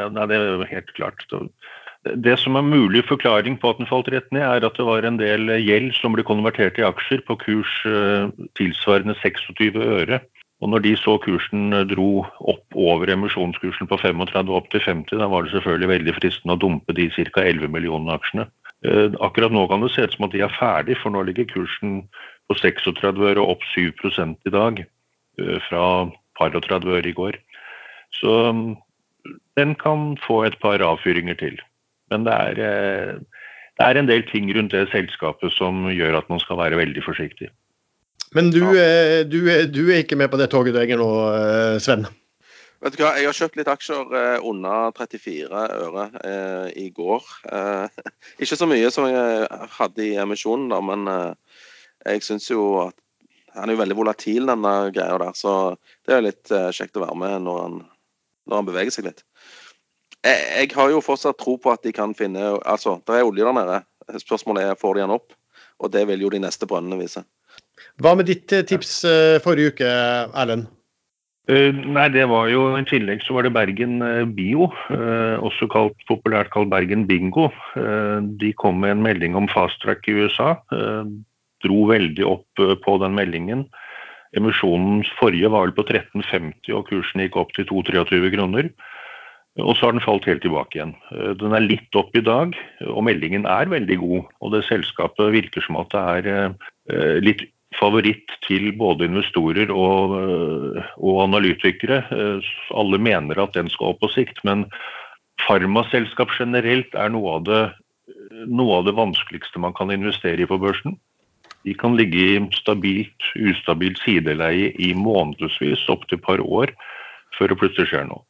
ja, nei, Det er jo helt klart. Det som er mulig forklaring på at den falt rett ned, er at det var en del gjeld som ble konvertert i aksjer på kurs tilsvarende 26 øre. Og når de så kursen dro opp over emisjonskursen på 35 opp til 50, da var det selvfølgelig veldig fristende å dumpe de ca. 11 millionene aksjene. Eh, akkurat nå kan det se ut som at de er ferdig, for nå ligger kursen på 36 øre og opp 7 i dag. Eh, fra par og 30 øre i går. Så mm, den kan få et par avfyringer til. Men det er, eh, det er en del ting rundt det selskapet som gjør at man skal være veldig forsiktig. Men du, du, du er ikke med på det toget du er nå, Sven? Vet du hva, Jeg har kjøpt litt aksjer eh, under 34 øre eh, i går. Eh, [LAUGHS] ikke så mye som jeg hadde i emisjonen, da, men eh, jeg syns jo at han er jo veldig volatil, denne greia der. Så det er litt eh, kjekt å være med når han, når han beveger seg litt. Jeg, jeg, har jo fortsatt tro på at de kan finne Altså, det er olje der nede. Spørsmålet er får de den opp. Og det vil jo de neste brønnene vise. Hva med ditt eh, tips forrige uke, Erlend? Uh, nei, det var jo I tillegg så var det Bergen uh, Bio, uh, også kalt, populært kalt Bergen Bingo. de kom med en melding om fast track i USA. dro veldig opp på den meldingen. Emisjonens forrige var vel på 13,50 og kursen gikk opp til 2,23 kroner. Og så har den falt helt tilbake igjen. Den er litt opp i dag, og meldingen er veldig god. Og det selskapet virker som at det er litt favoritt til både investorer og, øh, og, analytikere. Øh, alle mener at den skal opp på sikt, men farmaselskap generelt er noe av, det, noe av det vanskeligste man kan investere i på børsen. De kan ligge i stabilt, ustabilt sideleie i månedsvis, opptil et par år, før det plutselig skjer noe.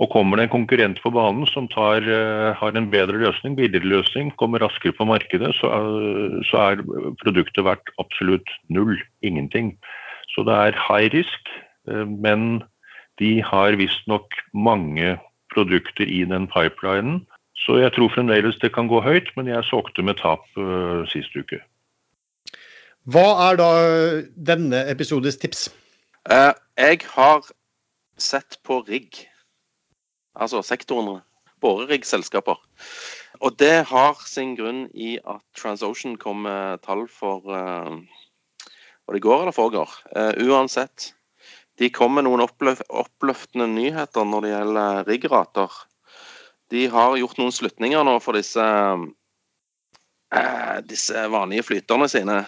Og kommer det en konkurrent på banen som tar, uh, har en bedre løsning, billigere løsning, kommer raskere på markedet, så, uh, så, er produktet verdt absolutt null. Ingenting. Så det er high risk, uh, men de har visstnok mange produkter i den pipelinen. Så jeg tror fremdeles det kan gå høyt, men jeg solgte med tap sist uke. Hva er da denne episodes tips? jeg har sett på rigg altså sektorene. Boreriggselskaper. Og det har sin grunn i at TransOcean kom med tall for uh, Var det i går eller foregår? Uh, uansett. De kom med noen oppløf oppløftende nyheter når det gjelder riggrater. De har gjort noen slutninger nå for disse, uh, disse vanlige flyterne sine.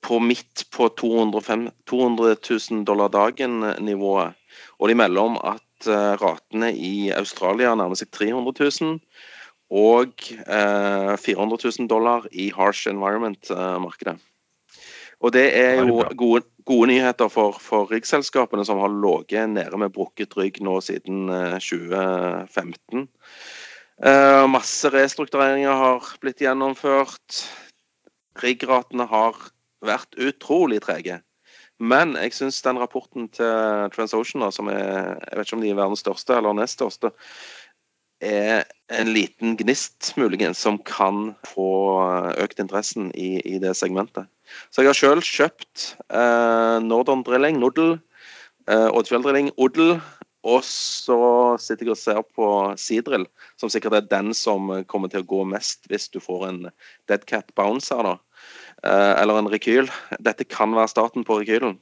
på midt på 200 000 dollar dagen-nivået. Og de melder om at uh, ratene i Australia nærmer seg 300 000. Og uh, 400 000 dollar i harsh environment-markedet. Og det er jo gode, gode nyheter for, for riggselskapene som har ligget nede med brukket rygg nå siden 2015. Eh, masse restruktureringer har blitt gjennomført. Riggratene har vært utrolig trege. Men jeg syns den rapporten til TransOcean, som er jeg vet ikke om de er verdens største eller nest største, er en liten gnist muligens som kan få økt interessen i, i det segmentet. Så jeg har sjøl kjøpt eh, Northern Drilling, Noodle, eh, Oddfjell Drilling, Odel, og så sitter jeg og ser på Sidrill, som sikkert er den som kommer til å gå mest hvis du får en dead cat bounce her, da. Eh, eller en rekyl. Dette kan være starten på rekylen.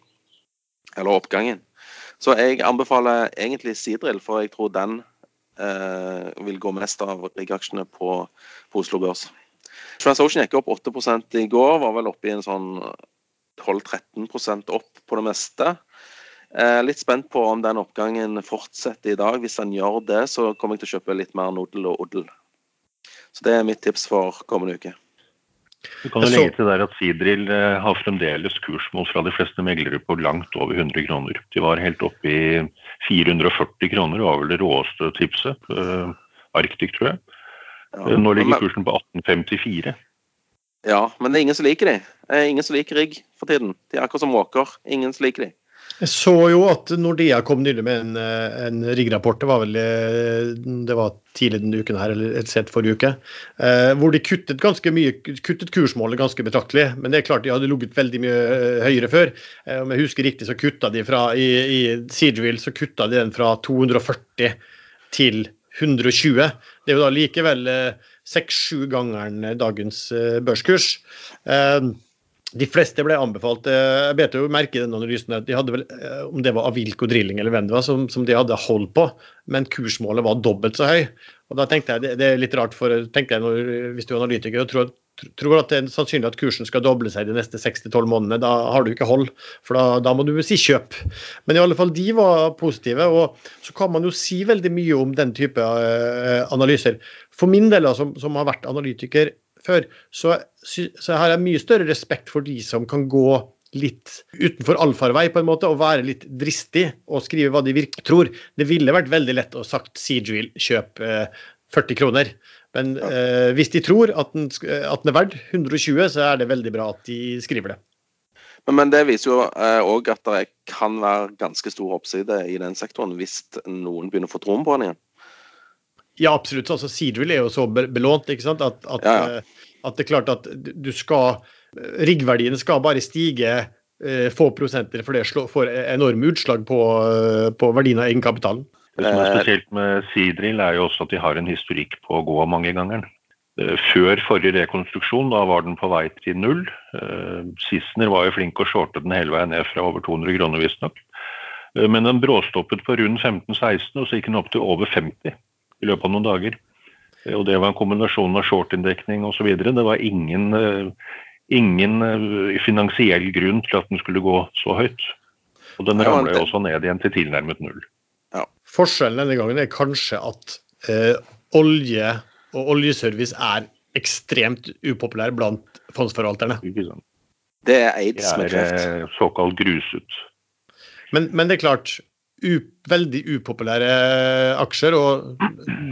Eller oppgangen. Så jeg anbefaler egentlig Sidrill, for jeg tror den eh, vil gå mest av riggaksjene på, på Oslo Børs. TransOcean gikk opp 8 i går, var vel oppe i en sånn 12-13% opp på det meste. Eh, litt spent på om den oppgangen fortsetter i dag. Hvis den gjør det, så kommer jeg til å kjøpe litt mer Nodel og Oddel. Så det er mitt tips for kommende uke. Du kan jo legge til der at Sidril eh, har fremdeles kursmål fra de fleste meglere på langt over 100 kroner. De var helt oppe i 440 kroner, var vel det råeste tipset. Uh, Arctic, tror jeg. Ja, Nå ligger kursen på 1854. Ja, men det er ingen som liker de. Ingen som liker rigg for tiden. De er akkurat som måker. Ingen som liker de. Jeg så jo at Nordea kom nylig med en, eh, en riggrapport, det var vel eh, det var tidlig denne uken her, eller et sett forrige uke, eh, hvor de kuttet ganske mye, kuttet kursmålet ganske betraktelig. Men det er klart de hadde ligget veldig mye høyere før. Om jeg husker riktig, så kutta de fra i, i Siegeville så kutta de den fra 240 til 120. Det er jo da likevel seks-sju eh, gangeren dagens børskurs. Eh, de fleste ble anbefalt eh, Jeg bet jo merke den analysen at de hadde vel, eh, om det var Avilco Drilling eller hvem det var, som, som, de hadde hold på, men kursmålet var dobbelt så høy. Og da tenkte jeg, Det, det er litt rart, for tenkte jeg når, hvis du er analytiker og tror, tror at det er sannsynlig at kursen skal doble seg de neste 6-12 månedene, da har du ikke hold. For da, da, må du si kjøp. Men i alle fall, de var positive. Og så kan man jo si veldig mye om den type uh, analyser. For min del, som, som har vært analytiker før, så, så har jeg mye større respekt for de som kan gå litt utenfor allfarvei på en måte, og være litt dristig og skrive hva de virkelig tror. Det ville vært veldig lett å sagt Seagull kjøp eh, 40 kroner. Men eh, hvis de tror at den, at den, er verdt 120, så er det veldig bra at de skriver det. Men, men det viser jo òg eh, at det kan være ganske stor oppside i den sektoren hvis noen begynner å få troen på den igjen. Ja, absolutt. altså Seadrill er jo så belånt ikke sant? At, at, ja, ja. Eh, at, det er klart at du skal Riggverdiene skal bare stige eh, få prosenter, for det får enorme utslag på, eh, på verdien av egenkapitalen. Det som er spesielt med Sidril, er jo også at de har en historikk på å gå mange ganger. Eh, før forrige rekonstruksjon, da var den på vei til null. Sissener var jo flink og shorte den hele veien ned fra over 200 kroner, visstnok. Men den bråstoppet på rundt 15-16, og så gikk den opp til over 50 i løpet av noen dager. Og det var en kombinasjon av shortinndekning osv. Det var ingen, eh, ingen eh, finansiell grunn til at den skulle gå så høyt. Og den ramla jo også ned igjen til tilnærmet null. Ja. Forskjellen denne gangen er kanskje at eh, olje og oljeservice er ekstremt upopulær blant fondsforvalterne. Det er aids med kreft. Det er såkalt gruset. Men, men, det er klart, veldig upopulære aksjer og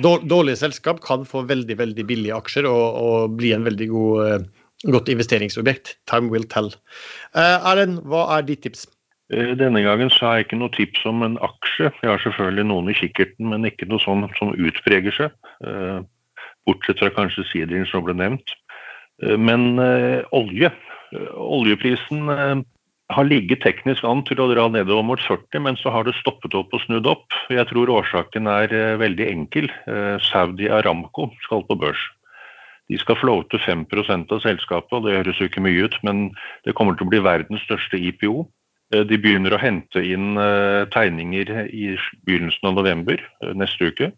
dårlige selskap kan få veldig veldig billige aksjer og, og bli en veldig god, eh, godt investeringsobjekt. Time will tell. Uh, Erlend, hva er ditt tips? Eh, denne gangen så har jeg ikke noe tips om en aksje. Jeg har selvfølgelig noen i kikkerten, men ikke noe sånn som utpreger seg. Bortsett fra kanskje Sidrin som ble nevnt. Men olje. Oljeprisen har ligget teknisk an til å dra nedover mot 40, men så har det stoppet opp og snudd opp. Jeg tror årsaken er eh, veldig enkel. Eh, Saudi Aramco skal på børs. De skal floate 5% av selskapet, og det høres jo ikke mye ut, men det kommer til å bli verdens største IPO. Eh, de begynner å hente inn tegninger i begynnelsen av november neste uke,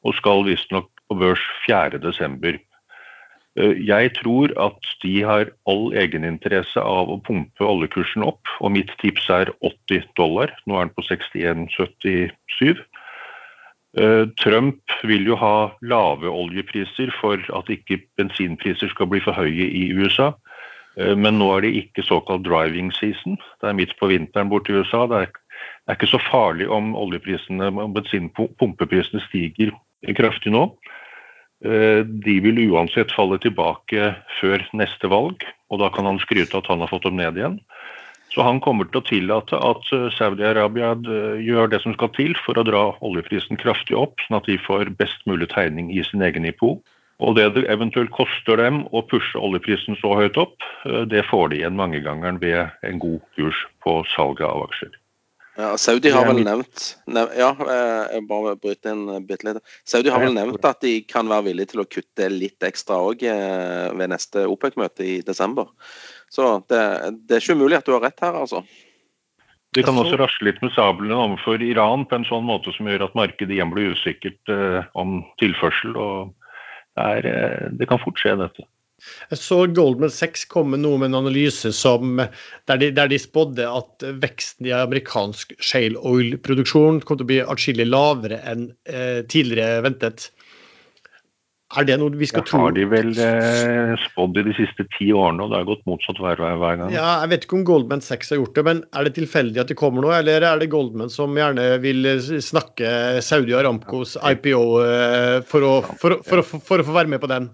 og skal visstnok på børs 4.12. Eh, jeg tror at de har all egeninteresse av å pumpe oljekursen opp, og mitt tips er 80 dollar. Nå er den på 61,77. Eh, Trump vil jo ha lave oljepriser for at ikke bensinpriser skal bli for høye i USA. Eh, men nå er det ikke såkalt driving season. Det er midt på vinteren borte i USA. Det er, ikke så farlig om oljeprisene, bensinpumpeprisene stiger kraftig nå. Eh, de vil uansett falle tilbake før neste valg, og da kan han skryte at han har fått dem ned igjen. Så han kommer til å tillate at eh, Saudi-Arabia eh, gjør det som skal til for å dra oljeprisen kraftig opp, sånn at de får best mulig tegning i sin egen IPO. Og det det eventuelt koster dem å pushe oljeprisen så høyt opp, det får de igjen mangegangeren ved en god kurs på salget av aksjer. Ja, Saudi har vel nevnt nev Ja, eh, jeg bare bryter inn bitte litt. Saudi har vel nevnt at de kan være villige til å kutte litt ekstra òg eh, ved neste OPEC-møte i desember. Så det, det, er ikke umulig at du har rett her, altså. De kan også rasle litt med sablene overfor Iran på en sånn måte som gjør at markedet igjen blir usikkert eh, om tilførsel. og det, er, eh, det kan fort skje, dette. Jeg så Goldman Sachs komme noe med en analyse som, der, de, der de spådde at veksten i amerikansk shale oil-produksjon kom til å bli atskillig lavere enn eh, tidligere ventet. Er det noe vi skal tro? Har de vel eh, spådd i de siste ti årene, og det har gått motsatt hver, hver gang? Ja, Jeg vet ikke om Goldman Sachs har gjort det, men er det tilfeldig at det kommer noe, eller er det Goldman som gjerne vil snakke Saudi Aramcos IPO eh, for, å, for, for, for, å få være med på den?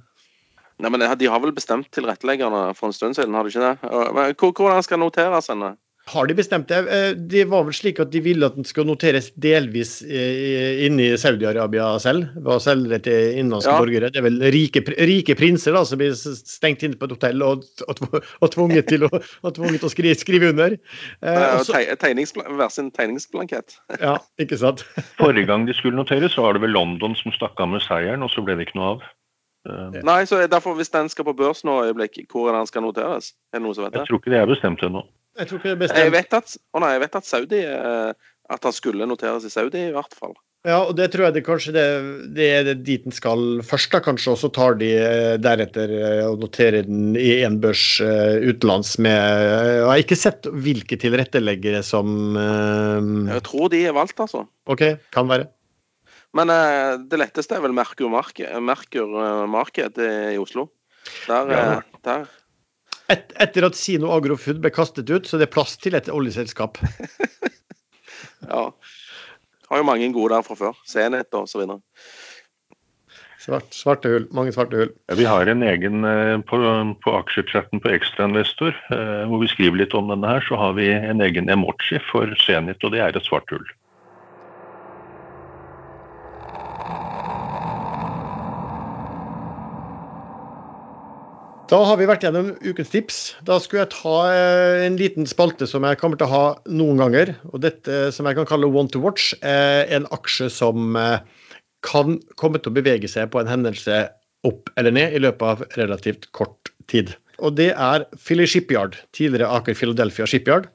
Nei, men De har vel bestemt tilretteleggerne for en stund siden, har de ikke det? Hvordan skal noteres? henne? Har de bestemt det? Eh, det var vel slik at de ville at den skal noteres delvis eh, inne i Saudi-Arabia selv? Ved å selge det til innenlandske ja. borgere? Det er vel rike, rike, prinser da, som blir stengt inne på et hotell og, og, og tvunget til å, tvunget til å skrive, skrive, under? Eh, Hver sin tegningsblankett. ja, ikke sant? Forrige gang de skulle noteres, så var det vel London som stakk av med seieren, og så ble det ikke noe av. Uh, Nei, så derfor Hvis den skal på børs nå, øyeblikk, hvor er den skal noteres? Er det noen som vet det? Jeg tror ikke det er bestemt ennå. Jeg tror ikke det er bestemt. Jeg vet at, å nei, jeg vet at Saudi eh, At han skulle noteres i Saudi, i hvert fall. Ja, og det tror jeg det kanskje det, det er dit den skal først, da kanskje. Og så tar de eh, deretter og noterer den i en børs utenlands med Jeg har ikke sett hvilke tilretteleggere som Jeg tror de er valgt, altså. OK, kan være. Men uh, det letteste er vel Merkur Marked Merkur i Oslo. Der, ja. uh, der. Et, etter at Sino Agrofood ble kastet ut, så det er plass til et oljeselskap. [LAUGHS] ja. Har jo mange gode der fra før. Zenit og så videre. Svart, svarte hull. Mange svarte hull. Ja, vi har en egen uh, på, på aksjechatten på Ekstrainvestor, hvor vi skriver litt om denne her, så har vi en egen emoji for Zenit, og det er et svart hull. Da har vi vært gjennom ukens tips. Da skulle jeg ta eh, en liten spalte som jeg kommer til å ha noen ganger. Og dette som jeg kan kalle one to watch, er en aksje som eh, kan komme til å bevege seg på en hendelse opp eller ned i løpet av relativt kort tid. Og det er Philly Shipyard, tidligere Aker Philadelphia Shipyard,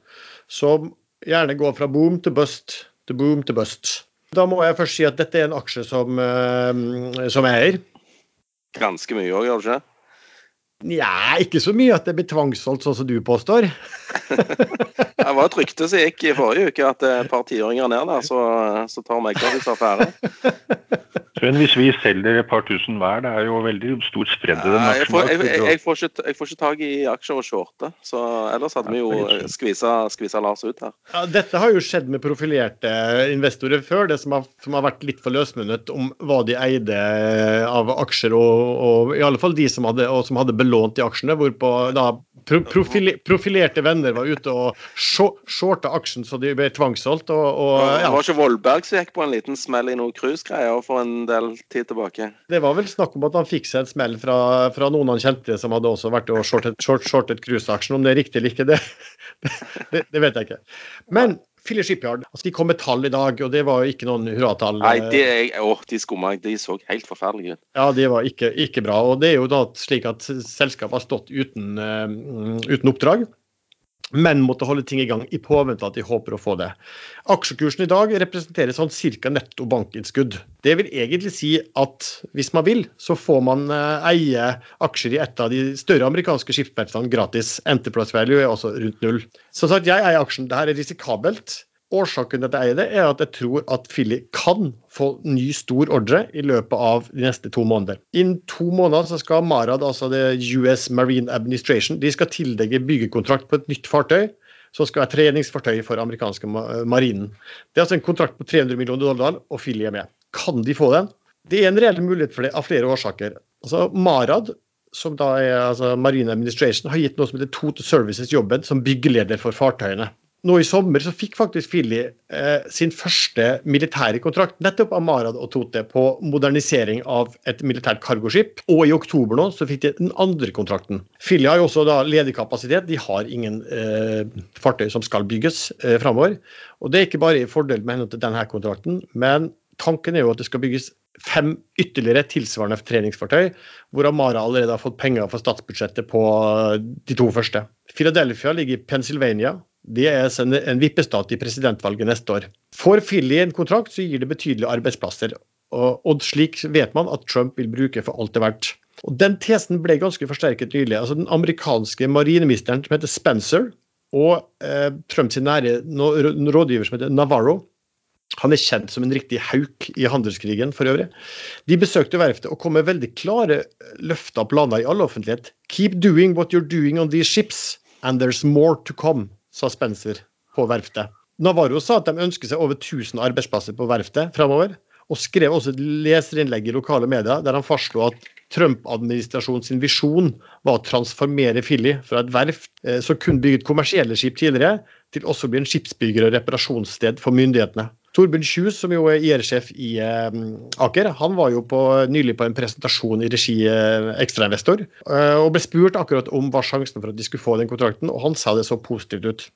som gjerne går fra boom til bust til boom til bust. Da må jeg først si at dette er en aksje som, eh, som jeg eier. Ganske mye òg, gjør du ikke? Nja, ikke så mye at det blir tvangssolgt, sånn som du påstår. [LAUGHS] det var et rykte som gikk i forrige uke at et par tiåringer ned der, så, så tar meglerhus affære. Men hvis vi selger et par tusen hver, det er jo veldig stor spredd i den jeg får, jeg, jeg, jeg, får ikke, jeg får ikke tak i aksjer og shorte, så ellers hadde vi jo skvisa, skvisa Lars ut her. Ja, dette har jo skjedd med profilerte investorer før, det som har, som har vært litt for løsmunnet om hva de eide av aksjer, og, og i alle fall de som hadde, som hadde belånt de aksjene, hvorpå da profile, profilerte venner var ute og shorta aksjen så de ble tvangssolgt. Og, og, ja. Det var ikke Vollberg som gikk på en liten smell i noen cruisegreier for en del tid tilbake. Det var vel snakk om at han fikk seg en smell fra, fra noen han kjente som hadde også vært og shortet, short, shortet cruiseaksjen. Om det er riktig eller ikke, det, [LAUGHS] det, det, vet jeg ikke. Men Philly Shipyard altså de kom med tall i dag, og det var jo ikke noen hurratall. Nei, det, å, de skumma. De så helt forferdelige ut. Ja, det var ikke, ikke, bra. Og det er jo da slik at selskapet har stått uten, uh, uten oppdrag. Men måtte holde ting i gang i påvente at de håper å få det. Aksjekursen i dag representerer sånn ca. netto bankinnskudd. Det vil egentlig si at hvis man vil, så får man eh, eie aksjer i et av de større amerikanske skipsverftene gratis. Enterprise value er også rundt null. Som sagt, jeg eier aksjen. Dette er risikabelt. Årsaken til at jeg eier det, er at jeg tror at Philly kan få ny stor ordre i løpet av de neste to måneder. Innen to måneder så skal Marad, altså det US Marine Administration, de skal tildekke byggekontrakt på et nytt fartøy som skal være treningsfartøy for amerikanske marinen. Det er altså en kontrakt på 300 millioner dollar, og Philly er med. Kan de få den? Det er en reell mulighet for det av flere årsaker. Altså Marad, som da er altså Marine Administration, har gitt noe som heter Total Services jobben som byggeleder for fartøyene nå i sommer så fikk faktisk Philly eh, sin første militære kontrakt nettopp av Marad og Tote på modernisering av et militært cargoskip. Og i oktober nå så fikk de den andre kontrakten. Philly har jo også da ledig kapasitet. De har ingen eh, fartøy som skal bygges eh, framover. Og det er ikke bare i fordel med henne til denne kontrakten, men tanken er jo at det skal bygges fem ytterligere tilsvarende treningsfartøy, hvor Amara allerede har fått penger for statsbudsjettet på de to første. Philadelphia ligger i Pennsylvania det er en, vippestat i presidentvalget neste år. Får Philly en kontrakt, så gir det betydelige arbeidsplasser. Og, slik vet man at Trump vil bruke for alt det er verdt. Og Den tesen ble ganske forsterket nylig. Altså Den amerikanske marineministeren som heter Spencer, og eh, Trumps nære rådgiver som heter Navarro, han er kjent som en riktig hauk i handelskrigen for øvrig. De besøkte verftet og kom med veldig klare løfter og planer i all offentlighet. Keep doing what you're doing on these ships, and there's more to come sa Spencer på verftet. Navarro sa at de ønsker seg over 1000 arbeidsplasser på verftet framover, og skrev også et leserinnlegg i lokale medier der han fastslo at Trump-administrasjonens visjon var å transformere Philly fra et verft eh, som kun bygget kommersielle skip tidligere, til også å bli en skipsbygger og reparasjonssted for myndighetene. Torbjørn Kjus, som jo er IR-sjef i eh, Aker, han var jo på, nylig på en presentasjon i regi eh, Ekstrainvestor eh, og ble spurt akkurat om hva sjansen for at de skulle få den kontrakten, og han sa det så positivt ut.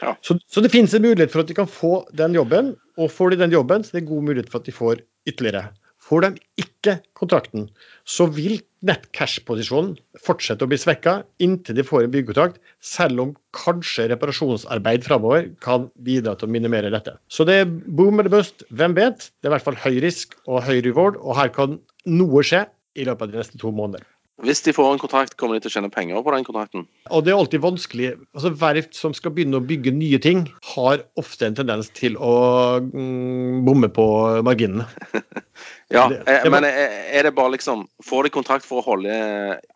Ja. Så, så, det finnes en mulighet for at de kan få den jobben, og får de den jobben, så det er god mulighet for at de får ytterligere. Får de ikke kontrakten, så vil nett cash-posisjonen fortsette å bli svekka inntil de får en byggekontrakt, selv om kanskje reparasjonsarbeid framover kan bidra til å minimere dette. Så det er boom eller bust, hvem vet? Det er i hvert fall høy risk og høy reward, og her kan noe skje i løpet av de neste to måneder. Hvis de får en kontrakt, kommer de til å tjene penger på den kontrakten? Og Det er alltid vanskelig. Altså Verft som skal begynne å bygge nye ting, har ofte en tendens til å mm, bomme på marginene. [LAUGHS] ja, det, men er det bare liksom Får de kontrakt for å holde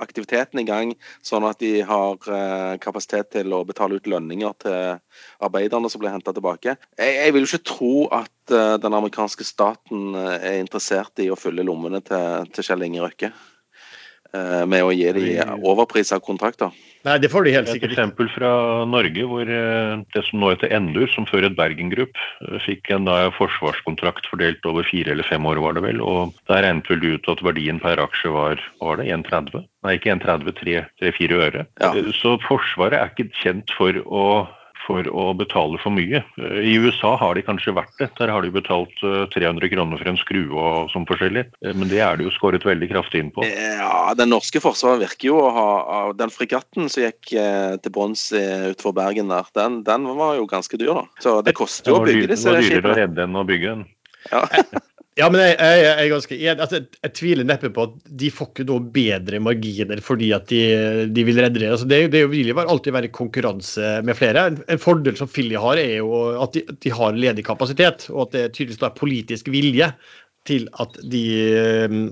aktiviteten i gang, sånn at de har eh, kapasitet til å betale ut lønninger til arbeiderne som blir henta tilbake? Jeg, vil jo ikke tro at den amerikanske staten eh, er interessert i å fylle lommene til, til Kjell Inge Røkke. Eh, med å gi de overpris av kontrakter. Nei, det får de helt sikkert Et eksempel fra Norge, hvor eh, det som nå heter Endur, som før het Bergen Group, eh, fikk en da, forsvarskontrakt fordelt over fire eller fem år, var det vel. Og der regnet vel ut at verdien per aksje var var det 1,30? Nei, ikke 1,30, 3-4 øre. Ja. Så Forsvaret er ikke kjent for å for å betale for mye. I USA har de kanskje vært det. Der har de betalt 300 eh, kroner for en skrue og sånn forskjellig. Eh, men det er det jo skåret veldig kraftig inn på. Ja, Det norske forsvaret virker jo å ha Den fregatten som gikk eh, til brons utenfor Bergen der, den, den, var jo ganske dyr, da. Så det koster jo å bygge disse skipene. Det var dyrere å redde enn å bygge den. Ja. Ja, men jeg, jeg, jeg er ganske jeg, altså, jeg, tviler neppe på at de får ikke noe bedre marginer fordi at de, de vil redde det. Altså, det, det vil jo alltid være konkurranse med flere. En, en fordel som Philly har, er jo at de, de, har ledig kapasitet, og at det tydeligvis er politisk vilje til at de,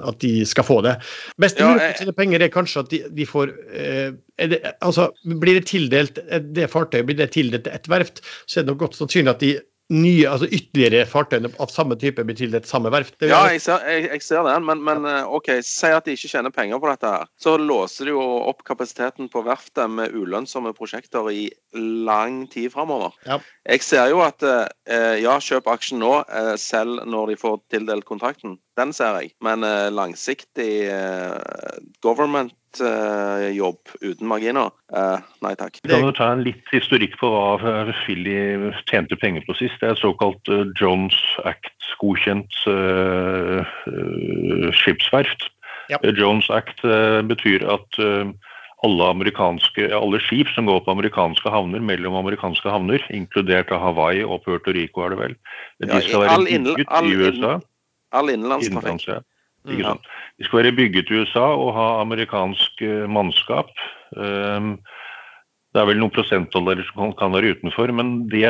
at de skal få det. Beste ja, mulighet til penger er kanskje at de, de får eh, det, altså, Blir det tildelt det fartøyet blir det tildelt et verft, så er det nok godt sannsynlig at de nye, altså ytterligere fartøyene av samme type blir tildelt samme verft? Ja, jeg ser, jeg, jeg ser den, men, men, eh, OK, si at de ikke tjener penger på dette. her. Så låser de jo opp kapasiteten på verftet med ulønnsomme prosjekter i lang tid framover. Ja. Jeg ser jo at eh, ja, kjøp aksjen nå, eh, selv når de får tildelt kontrakten. Den ser jeg. Men langsiktig government jobb uten marginer. Uh, nei takk. Vi Kan jo ta en litt historikk på hva Philly tjente penger på sist? Det er et såkalt uh, Jones Act-godkjent skipsverft. Ja. Jones Act betyr at alle, amerikanske, alle skip som går på amerikanske havner mellom amerikanske havner, inkludert av Hawaii og Puerto Rico, er det vel. De skal være bygget i USA. All innenlandstrafikk. Sant? De skal være bygget i USA og ha amerikansk mannskap. Um, det er vel noen prosentdollarer som kan være utenfor, men det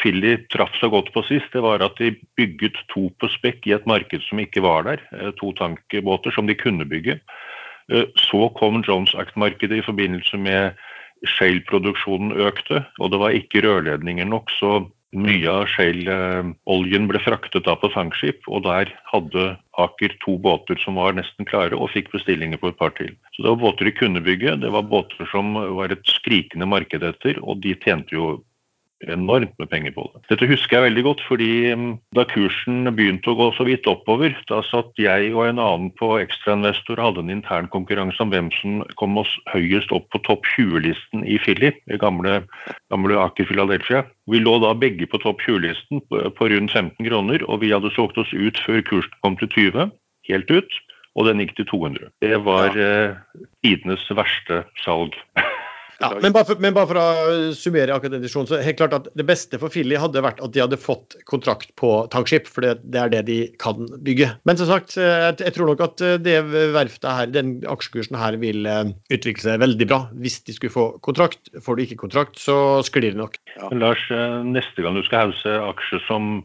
Philly traff så godt på sist, det var at de bygget to på spekk i et marked som ikke var der. Eh, to tankbåter som de kunne bygge. Eh, så kom Jones Act-markedet i forbindelse med Shale-produksjonen økte, og det var ikke rørledninger nok. så mye av Shell-oljen ble fraktet da på tankskip, og der hadde Aker to båter som var nesten klare, og fikk bestillinger på et par til. Så det var båter de kunne bygge, det var båter som var et skrikende marked etter, og de tjente jo enormt med penger på det. Dette husker jeg veldig godt, fordi mm, da kursen begynte å gå så vidt oppover, da satt jeg og en annen på ekstrainvestor og hadde en intern konkurranse om hvem som kom oss høyest opp på topp 20-listen i Philly, i gamle, gamle Aker Philadelphia. Vi lå da begge på topp 20-listen på, på rundt 15 kroner, og vi hadde solgt oss ut før kursen kom til 20, helt ut, og den gikk til 200. Det var ja. eh, tidenes verste salg. [LAUGHS] Ja, men, bare for, men, bare for, å summere akkurat den diskusjonen, så helt klart at det beste for Filly hadde vært at de hadde fått kontrakt på tankskip, for det, det er det de kan bygge. Men som sagt, eh, jeg, jeg tror nok at eh, det verftet her, den aksjekursen her vil uh, utvikle seg veldig bra. Hvis de skulle få kontrakt. Får du ikke kontrakt, så sklir det nok. Ja. Lars, neste gang du skal hause aksjer som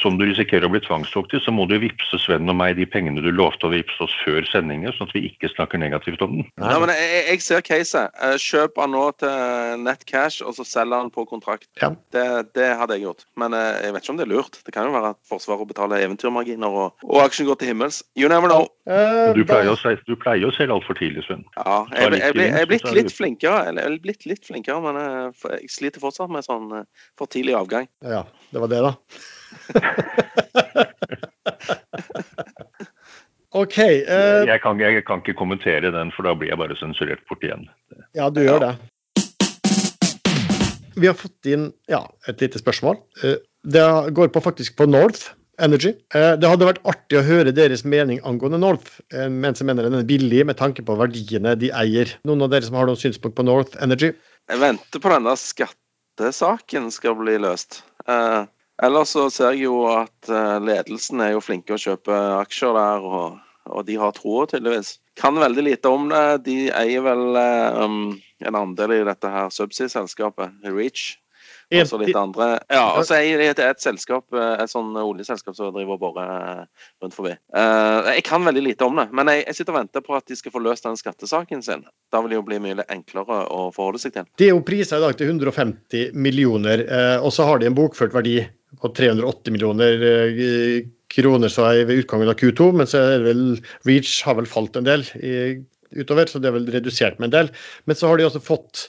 som du risikerer å bli tvangssolgt til, så må du vippse Sven og meg de pengene du lovte å vippse oss før sendingen, sånn at vi ikke snakker negativt om den. Nei, men jeg, jeg ser caset. Eh, kjøp han nå til nettcash, og så selger han på kontrakt. Ja. Det, det, hadde jeg gjort. Men eh, jeg vet ikke om det er lurt. Det kan jo være at Forsvaret betaler eventyrmarginer, og, og aksjen går til himmels. You never know. Du, pleier å, du pleier å selge altfor tidlig, Sven. Ja, jeg, jeg, jeg, er blitt litt flinkere, jeg blitt litt flinkere, men jeg sliter fortsatt med sånn for tidlig avgang. Ja, det var det, da. [LAUGHS] OK. Uh, jeg, kan, jeg, kan, ikke kommentere den, for da blir jeg bare sensurert bort igjen. Ja, du gjør det. Vi har fått inn ja, et lite spørsmål. Uh, det går på faktisk på North Energy. Uh, det hadde vært artig å høre deres mening angående North, mens jeg mener den er billig med tanke på verdiene de eier. Noen av dere som har noen synspunkt på North Energy? Jeg venter på denne skattesaken skal bli løst. Ellers så ser jeg jo at eh, ledelsen er jo flinke å kjøpe aksjer der, og, og de har troa, tydeligvis. Kan veldig lite om det. De eier vel um, en andel i dette her Subsea-selskapet, Reach. Og så litt andre. Ja, og så eier de et, et, selskap, eh, et sånn oljeselskap som driver og borer rundt forbi. Uh, jeg kan veldig lite om det, men jeg, jeg, sitter og venter på at de skal få løst den skattesaken sin. Da vil det jo bli mye enklere å forholde seg til. De er jo prisa i dag til 150 millioner, uh, og så har de en bokført verdi på 380 millioner eh, kroner så er ved utgangen av Q2, men så er det vel Reach har vel falt en del i, utover, så det er vel redusert med en del. Men så har de også fått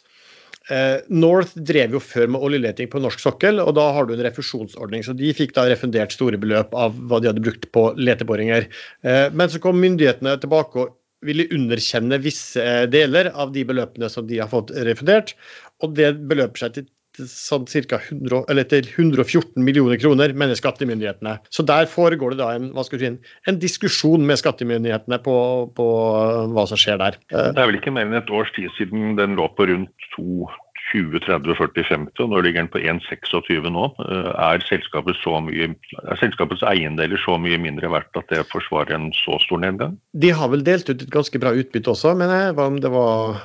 eh, North drev jo før med oljeleting på norsk sokkel, og da har du en refusjonsordning. Så de fikk da refundert store beløp av hva de hadde brukt på leteboringer. Eh, men så kom myndighetene tilbake og ville underkjenne visse deler av de beløpene som de har fått refundert, og det beløper seg til sånn ca. 114 millioner kroner, mener skattemyndighetene. Så der foregår det da en, si, en, diskusjon med skattemyndighetene på, på, hva som skjer der. Det er vel ikke mer enn et års tid siden den lå på rundt 2 20, 30, 40, 50, og nå ligger den på 1,26 nå. Eh, er, selskapet mye, er selskapets eiendeler så mye mindre verdt at det forsvarer en så stor nedgang? De har vel delt ut et ganske bra utbytte også, men jeg. Om det var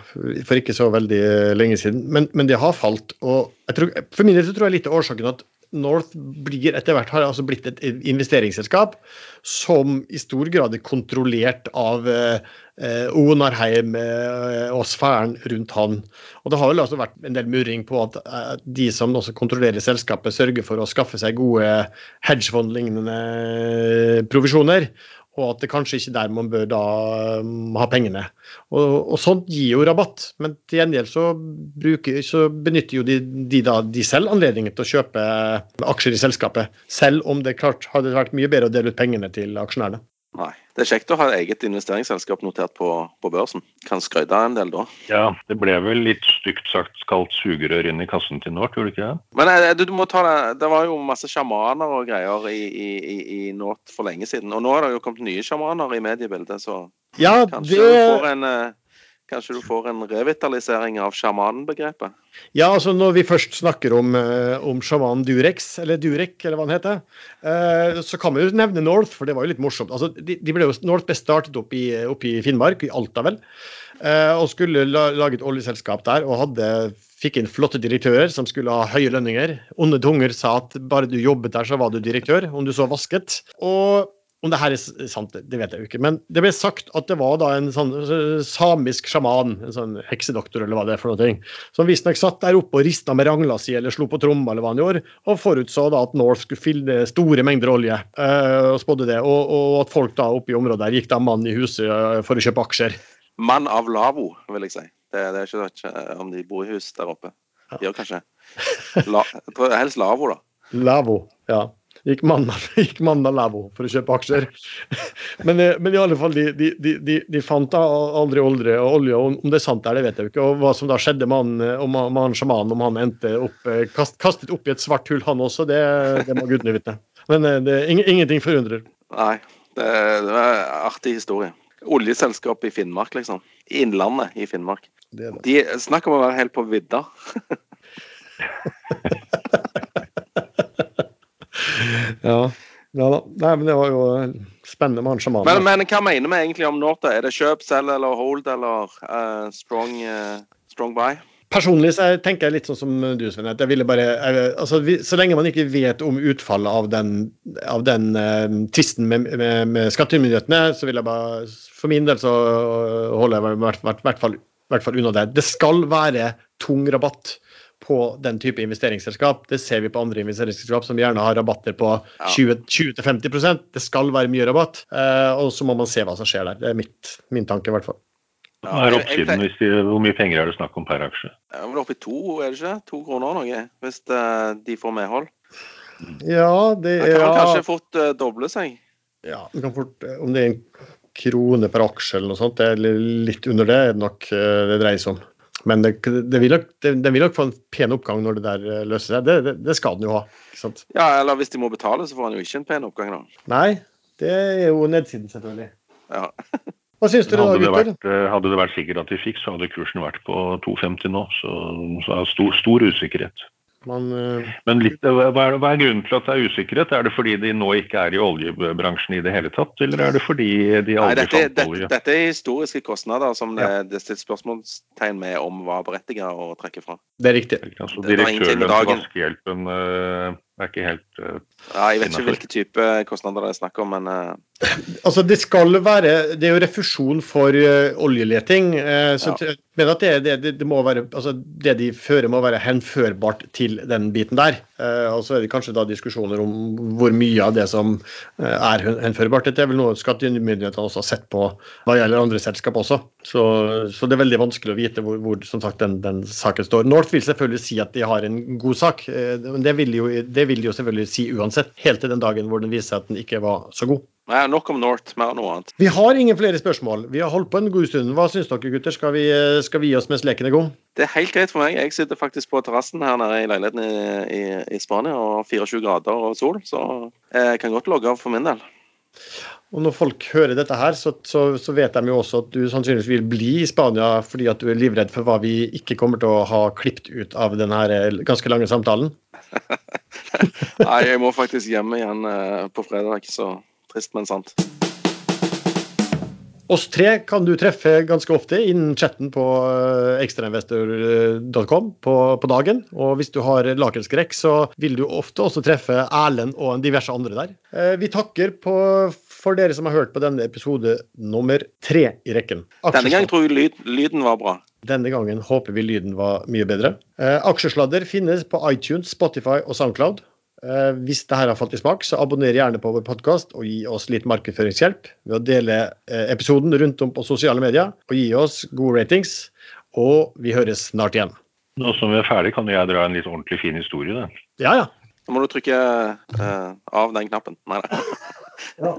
for ikke så veldig lenge siden. Men, men det har falt. og tror, For min del så tror jeg litt av årsaken at North blir etter hvert har altså blitt et investeringsselskap som i stor grad er kontrollert av eh, Onarheim eh, og sfæren rundt han. Og Det har vel også vært en del murring på at eh, de som også kontrollerer selskapet, sørger for å skaffe seg gode hedgefond-lignende provisjoner og at det kanskje ikke er der man bør da um, ha pengene. Og, og, sånt gir jo rabatt, men til gjengjeld så, bruker, så benytter jo de, de, da, de selv anledningen til å kjøpe aksjer i selskapet, selv om det klart hadde vært mye bedre å dele ut pengene til aksjonærene. Nei. Det er kjekt å ha eget investeringsselskap notert på, på børsen. Kan skryte en del da. Ja, det ble vel litt stygt sagt kalt sugerør inn i kassen til Nord, gjorde det ikke det? Men eh, du, du, må ta det, det var jo masse sjamaner og greier i, i, i Nord for lenge siden. Og nå er det jo kommet nye sjamaner i mediebildet, så ja, kanskje det... du får en, eh, Kanskje du får en revitalisering av sjamanbegrepet? Ja, altså når vi først snakker om, eh, om sjamanen Durex, eller Durek, eller hva han heter, eh, så kan vi jo nevne North, for det var jo litt morsomt. Altså, de, ble jo, North ble startet opp i, opp i Finnmark, i Alta vel, eh, og skulle lage et oljeselskap der, og hadde, fikk inn flotte direktører som skulle ha høye lønninger. Onde tunger sa at bare du jobbet der, så var du direktør, om du så vasket. Og om det her er sant, det vet jeg jo ikke. Men det ble sagt at det var da en sånn samisk sjaman, en sånn heksedoktor eller hva det er for noe, som visstnok satt der oppe og rista med rangla si eller slo på tromma eller hva han gjorde, og forutså da at North skulle fylle store mengder olje, øh, og spådde det. Og, og, at folk da oppe i området der gikk da mann i huset øh, for å kjøpe aksjer. Mann av lavvo, vil jeg si. Det, det er ikke, sant om de bor i hus der oppe. De gjør kanskje La, Helst lavvo, da. Lavo, ja gikk mannen, [LAUGHS] gikk mannen av Lavo for å kjøpe aksjer. [LAUGHS] Men, men, i alle fall, de, de, de, de fant da aldri olje, og olje. og Om det er sant der, det vet jeg jo ikke. Og hva som da skjedde med han, om han sjamanen, om han endte opp, kast, kastet opp i et svart hull, han også, det, det må gudene vite. Men det, ingenting forundrer. Nei, det, det er en artig historie. Oljeselskap i Finnmark, liksom. Innlandet i Finnmark. Det det. De snakker om å være helt på vidda. [LAUGHS] ja. ja da. Nei, men det var jo spennende med sjamanen. Men, men, hva mener vi egentlig om Norta? Er det kjøp, selg eller hold eller uh, strong, uh, strong buy? Personlig så tenker jeg litt sånn som du, Sven. at jeg ville bare, jeg, altså, vi, Så lenge man ikke vet om utfallet av den, av den uh, tvisten med, med, med skattemyndighetene, så vil jeg bare For min del så holder jeg i hvert, hvert, hvert, fall, hvert fall unna det. Det skal være tung rabatt på den type investeringsselskap. Det ser vi på andre investeringsselskap som gjerne har rabatter på 20-50% Det skal være mye rabatt, eh, og så må man se hva som skjer der. Det er mitt, min tanke, i hvert fall. Ja, er oppsiden? Hvis de, hvor mye penger er det snakk om per aksje? Ja, vel oppe i to, er det ikke? To kroner noe, hvis uh, de får medhold. Ja, det er Det kan kanskje fort uh, doble seg? Ja, det kan fort, om det er en krone per aksje eller noe sånt, det er litt under det er nok det dreier seg om. Men det, det vil nok, det, den vil nok få en pen oppgang når det der eh, løser seg. Det, det, det skal den jo ha. ikke sant? Ja, eller hvis de må betale, så får han jo ikke en pen oppgang, da. Nei, det er jo nedsiden, selvfølgelig. Ja. Hva syns dere da, gutter? Vært, eh, hadde det vært sikkert at de fikk, så hadde kursen vært på 2,50 nå. Så, så er stor, stor usikkerhet. Man, uh... Men litt, hva, er, hva, er, grunnen til at det er usikkerhet? Er det fordi de nå ikke er i oljebransjen i det hele tatt, eller er det fordi de aldri Nei, dette, fant olje? Dette, dette, er historiske kostnader som det, ja. det er spørsmålstegn med om var berettiget å trekke fra. Det er riktig. Altså, direktøren for Vaskehjelpen uh, er ikke helt uh, ja, Jeg vet ikke hvilke type kostnader det er snakk om, men uh... Altså, det skal være Det er jo refusjon for uh, oljeleting. så ja. jeg mener at det, det, det, må være Altså, det de fører, må være henførbart til den biten der. og så er det kanskje da diskusjoner om hvor mye av det som er henførbart. Dette er vel noe skattemyndighetene også har sett på hva gjelder andre selskap også. Så, så, det er veldig vanskelig å vite hvor, hvor som sagt, den, den, saken står. North vil selvfølgelig si at de har en god sak, men det vil jo, det vil de jo selvfølgelig si uansett, helt til den dagen hvor den viser seg at den ikke var så god. Nei, Nok om North, mer noe annet. Vi har ingen flere spørsmål. Vi har holdt på en god stund. Hva syns dere, gutter? Skal vi, skal vi gi oss mens leken er god? Det er helt greit for meg. Jeg sitter faktisk på terrassen her nede i leiligheten i, i, i Spania og 24 grader og sol, så jeg kan godt logge av for min del. Og når folk hører dette her, så, så, så, vet de jo også at du sannsynligvis vil bli i Spania fordi at du er livredd for hva vi ikke kommer til å ha klippet ut av denne ganske lange samtalen. [LAUGHS] Nei, jeg må faktisk hjem igjen eh, på fredag, så trist, men sant. Oss tre kan du treffe ganske ofte innen chatten på eh, ekstrainvestor.com på, på, dagen. Og hvis du har lakenskrekk, så vil du ofte også treffe Erlend og diverse andre der. Eh, vi takker på, for dere som har hørt på denne episode nummer tre i rekken. Aksjesladder. Denne gang tror jeg lyd, lyden var bra. Denne gangen håper vi lyden var mye bedre. Eh, aksjesladder finnes på iTunes, Spotify og Soundcloud. Eh, hvis dette har falt i smak, så abonner gjerne på vår podkast og gi oss litt markedsføringshjelp ved å dele eh, episoden rundt om på sosiale medier og gi oss gode ratings. Og vi høres snart igjen. Nå som vi er ferdig, kan jeg dra en litt ordentlig fin historie. Da. Ja, ja. Da må du trykke uh, av den knappen. Nei da. [LAUGHS] ja.